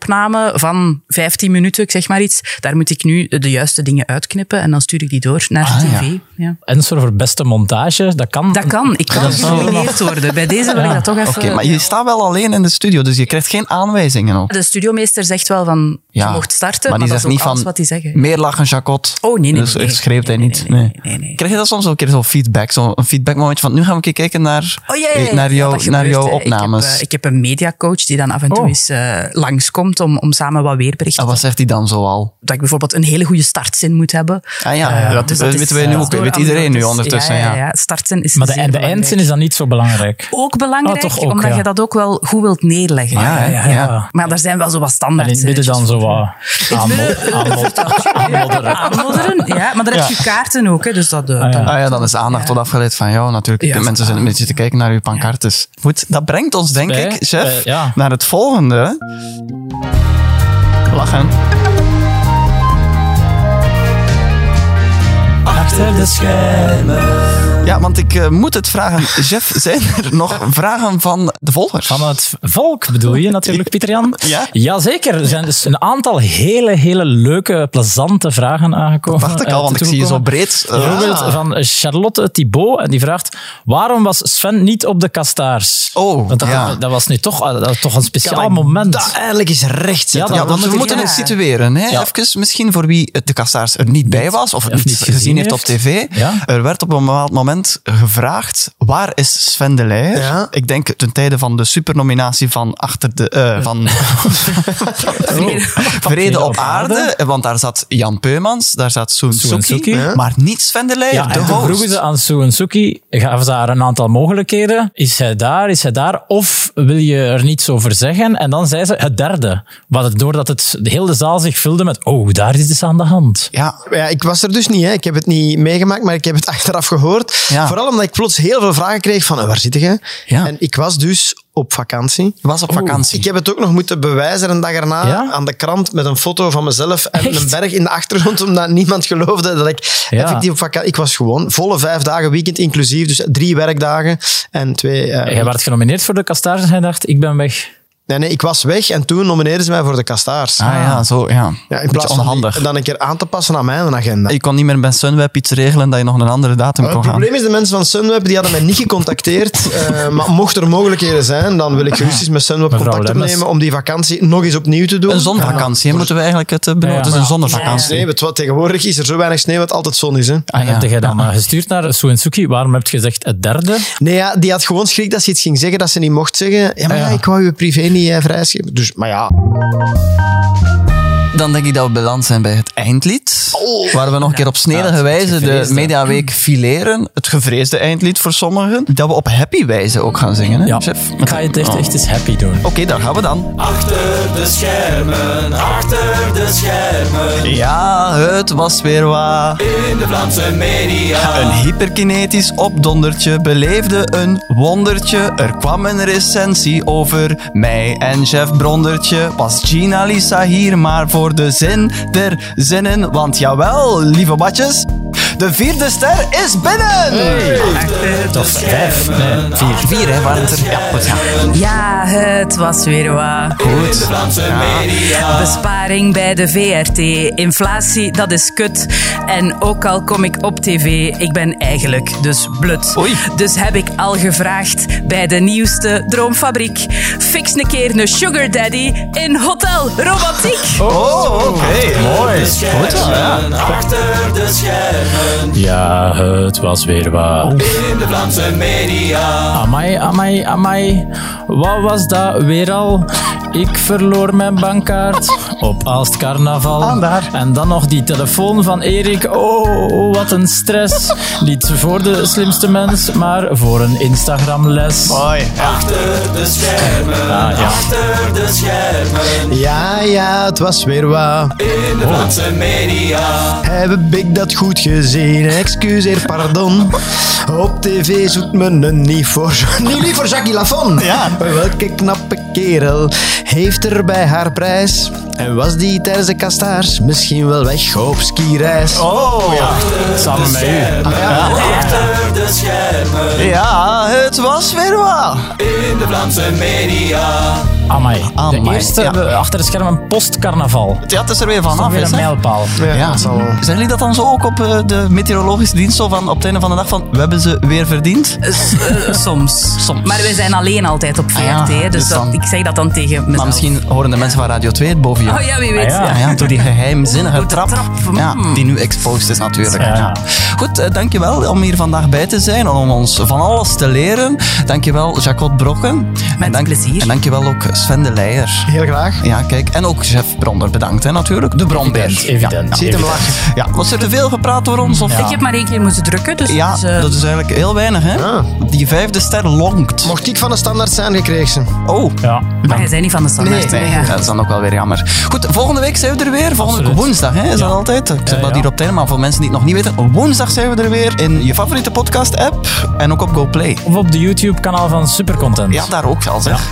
van 15 minuten, ik zeg maar iets. Daar moet ik nu de juiste dingen uitknippen en dan stuur ik die door naar Ah, tv. ja. Ja. En zo voor beste montage, dat kan. Dat kan. Ik kan genomineerd worden. Bij deze wil ik dat toch even... Oké, maar je staat wel alleen in de studio, dus je krijgt geen aanwijzingen ook. De studiomeester zegt wel van, je Ja, mocht starten, maar maar, die dat is zegt niet van wat die zeggen. meer lachen, Jacot. Oh, nee, nee, Dus nee, nee. schreeuwt hij niet. nee, Nee. nee, nee, nee. Krijg je dat soms ook een keer zo feedback, zo een feedbackmomentje van nu gaan we een keer kijken naar, Oh, naar, jou, naar gebeurt, jouw opnames. Ik heb, eh, ik heb een mediacoach die dan af en toe Oh. eens eh, langskomt om, om samen wat weerberichten en wat zegt hij dan zo al? dat ik bijvoorbeeld een hele goede startzin moet hebben. Ah ja, dat, Dus dat is, weten wij nu eh, ook. door weet iedereen nu ondertussen. Ja, Ja, ja, ja. Startzin is Maar de, en de eindzin is dan niet zo belangrijk. Ook belangrijk, Oh, toch ook, omdat ja. je dat ook wel goed wilt neerleggen. Ja, ja, ja. Maar daar zijn wel zo wat En standaard in het midden dan zo wat aanmo- aanmo- aanmodderen. Ja, maar dan heb je kaarten ook, hè, dus dat... eh, Ah, ja. dan- Ah ja, dan is de aandacht tot afgeleid van jou natuurlijk. Ja. Mensen zijn een beetje te kijken naar uw pancartes. Goed, dat brengt ons denk ik, chef, eh, naar het volgende. Lachen. Achter de schermen. Ja, want ik eh, moet het vragen. Jeff, zijn er nog vragen van de volgers? Van het volk bedoel je natuurlijk, Pieter-Jan? Ja. Jazeker. Er zijn dus een aantal hele, hele leuke, plezante vragen aangekomen. Dacht ik eh, al, want ik zie je zo breed. eh, Bijvoorbeeld van Charlotte Thibault, en die vraagt: waarom was Sven niet op de kastaars? Oh, Want dat, ja. dat was nu toch, dat was toch een speciaal moment. Dat eindelijk eens recht zetten. Ja, want we moeten ja. het situeren. Hè? Even misschien voor wie de kastaars er niet bij was of het niet gezien heeft op tv. Er werd op een bepaald moment gevraagd, waar is Sven de Leijer? Ja. Ik denk ten tijde van de supernominatie van achter de... eh, van Vrede op aarde. Want daar zat Jan Peumans, daar zat Soen Soen Suki. Ja. maar niet Sven de Leijer, Ja, de en host. vroegen ze aan Suki, gaven ze haar een aantal mogelijkheden. Is hij daar, is hij daar? Of wil je er niets over zeggen? En dan zei ze het derde. Wat het, doordat het, de hele zaal zich vulde met, oh, daar is iets aan de hand. Ja, Ja, ik was er dus niet. Hè. Ik heb het niet meegemaakt, maar ik heb het achteraf gehoord. Ja. Vooral omdat ik plots heel veel vragen kreeg van, "Eh, waar zit je? Ja. En ik was dus op vakantie. was op vakantie. Ik heb het ook nog moeten bewijzen een dag erna Ja? aan de krant met een foto van mezelf en Echt? een berg in de achtergrond, omdat niemand geloofde dat ik Ja. effectief op vakantie... Ik was gewoon volle vijf dagen, weekend inclusief, dus drie werkdagen en twee... eh, Jij werd genomineerd voor de Kastaars en dacht, ik ben weg. Nee, nee, ik was weg en toen nomineerden ze mij voor de Kastaars. Ah ja, zo, ja. ja, in plaats van onhandig. die- dan een keer aan te passen aan mijn agenda. Je kon niet meer bij Sunweb iets regelen dat je nog een andere datum het kon gaan. probleem is, de mensen van Sunweb die hadden mij niet gecontacteerd. eh, maar mocht er mogelijkheden zijn, dan wil ik gerust eens met Sunweb Mevrouw contact opnemen om die vakantie nog eens opnieuw te doen. Een zonvakantie, moeten we eigenlijk het eh, benoemen. Ja, het is een zonnevakantie. Het, wat tegenwoordig is er zo weinig sneeuw dat het altijd zon is. Hè? Ah, ja. Heb jij dan eh, gestuurd naar Sue Suki? Waarom heb je gezegd het derde? Nee, ja, die had gewoon schrik dat ze iets ging zeggen dat ze niet mocht zeggen. Ja, maar ja, Ja. ik wou je privé niet eh, vrijschrijven. Dus, maar ja. Dan denk ik dat we beland zijn bij het eindlied. waar we nog een keer op snedige wijze de. Mediaweek fileren. Het gevreesde eindlied voor sommigen. Dat we op happy wijze ook gaan zingen, hè, Ja, chef? ik ga je het echt, Oh. echt eens happy doen. Oké, daar gaan we dan. Achter de schermen, achter de schermen. Ja, het was weer wat. In de Vlaamse media. Een hyperkinetisch opdondertje beleefde een wondertje. Er kwam een recensie over mij en chef Brondertje. Was Gina Lisa hier maar voor de zin der zinnen? Want jawel, lieve batjes, de vierde ster is binnen! Of vijf, nee, vier. Vier, hè, waren het er? Ja, goed, ja. Ja, het was weer wat. Media. Besparing bij de VRT. Inflatie, dat is kut. En ook al kom ik op tv, ik ben eigenlijk dus blut. Oei. Dus heb ik al gevraagd bij de nieuwste droomfabriek. Fix een keer een sugar daddy in Hotel Romantiek. Oh, oké. Mooi. Goed, ja. Achter de schermen. Ja, het was weer wat. In de Vlaamse media. Amai, amai, amai. Wat was dat weer al? Ik verloor mijn bankkaart op Aalst Carnaval. Ah. En dan nog die telefoon van Erik. Oh, wat een stress. Niet voor de slimste mens, maar voor een Instagram-les. Mooi. Achter de schermen. Ah, ja. Achter de schermen. Ja, ja, het was weer In de Vlaamse media. Heb ik dat goed gezien? Excuseer, pardon. Op tv zoekt men een niet voor... Niet lief voor Jackie Lafon. Ja. Welke knappe kerel heeft er bij haar prijs? En was die tijdens de kastaars misschien wel weg op skireis? Oh, ja. Samen met u. Achter de schermen. Ja, het was weer wat. In de Vlaamse media. Amai. Amai, De eerste ja. achter de schermen post-carnaval. Ja, het is er weer Dat vanaf, weer is een hè? mijlpaal. Ja, dat zal wel. Zeggen jullie dat dan zo ook op eh, de meteorologische dienst? Zo van op het einde van de dag van, we hebben ze weer verdiend? Eh, soms. Soms. Maar we zijn alleen altijd op VRT. Ah ja, hè, dus dus dan- dat, ik zeg dat dan tegen mezelf. Maar misschien horen de mensen van Radio 2 het boven je. Oh ja, wie weet. Ah, ja. Ja, ja, door die geheimzinnige trap, trap, Ja, mm. die nu exposed is natuurlijk. Ja. Ja. Goed, eh, dankjewel om hier vandaag bij te zijn, om ons van alles te leren. Dankjewel Jacques Brokken. Met en plezier. En dankjewel ook Sven de Leijer. Heel graag. Ja, kijk. En ook chef Bronder bedankt, hè, natuurlijk. De Bronbeer. Evident, evident. Ziet hem lachen. Ja, was er te veel gepraat door ons? Of? Ik heb maar één keer moeten drukken, dus... Ja, eh, dat is eigenlijk heel weinig, hè? Ah. Die vijfde ster longt. Mocht ik van de standaard zijn, gekregen ze. Oh. Ja. Maar jij bent niet van de standaard. Nee, ja. dat is dan ook wel weer jammer. Goed, volgende week zijn we er weer. Volgende Absoluut. woensdag, hè, is dat Ja. altijd? Ik zeg Ja, dat ja. hier op einde, maar voor mensen die het nog niet weten, woensdag zijn we er weer in je favoriete podcast-app en ook op GoPlay. Of op de YouTube-kanaal van Supercontent. Ja, daar ook wel, zeg.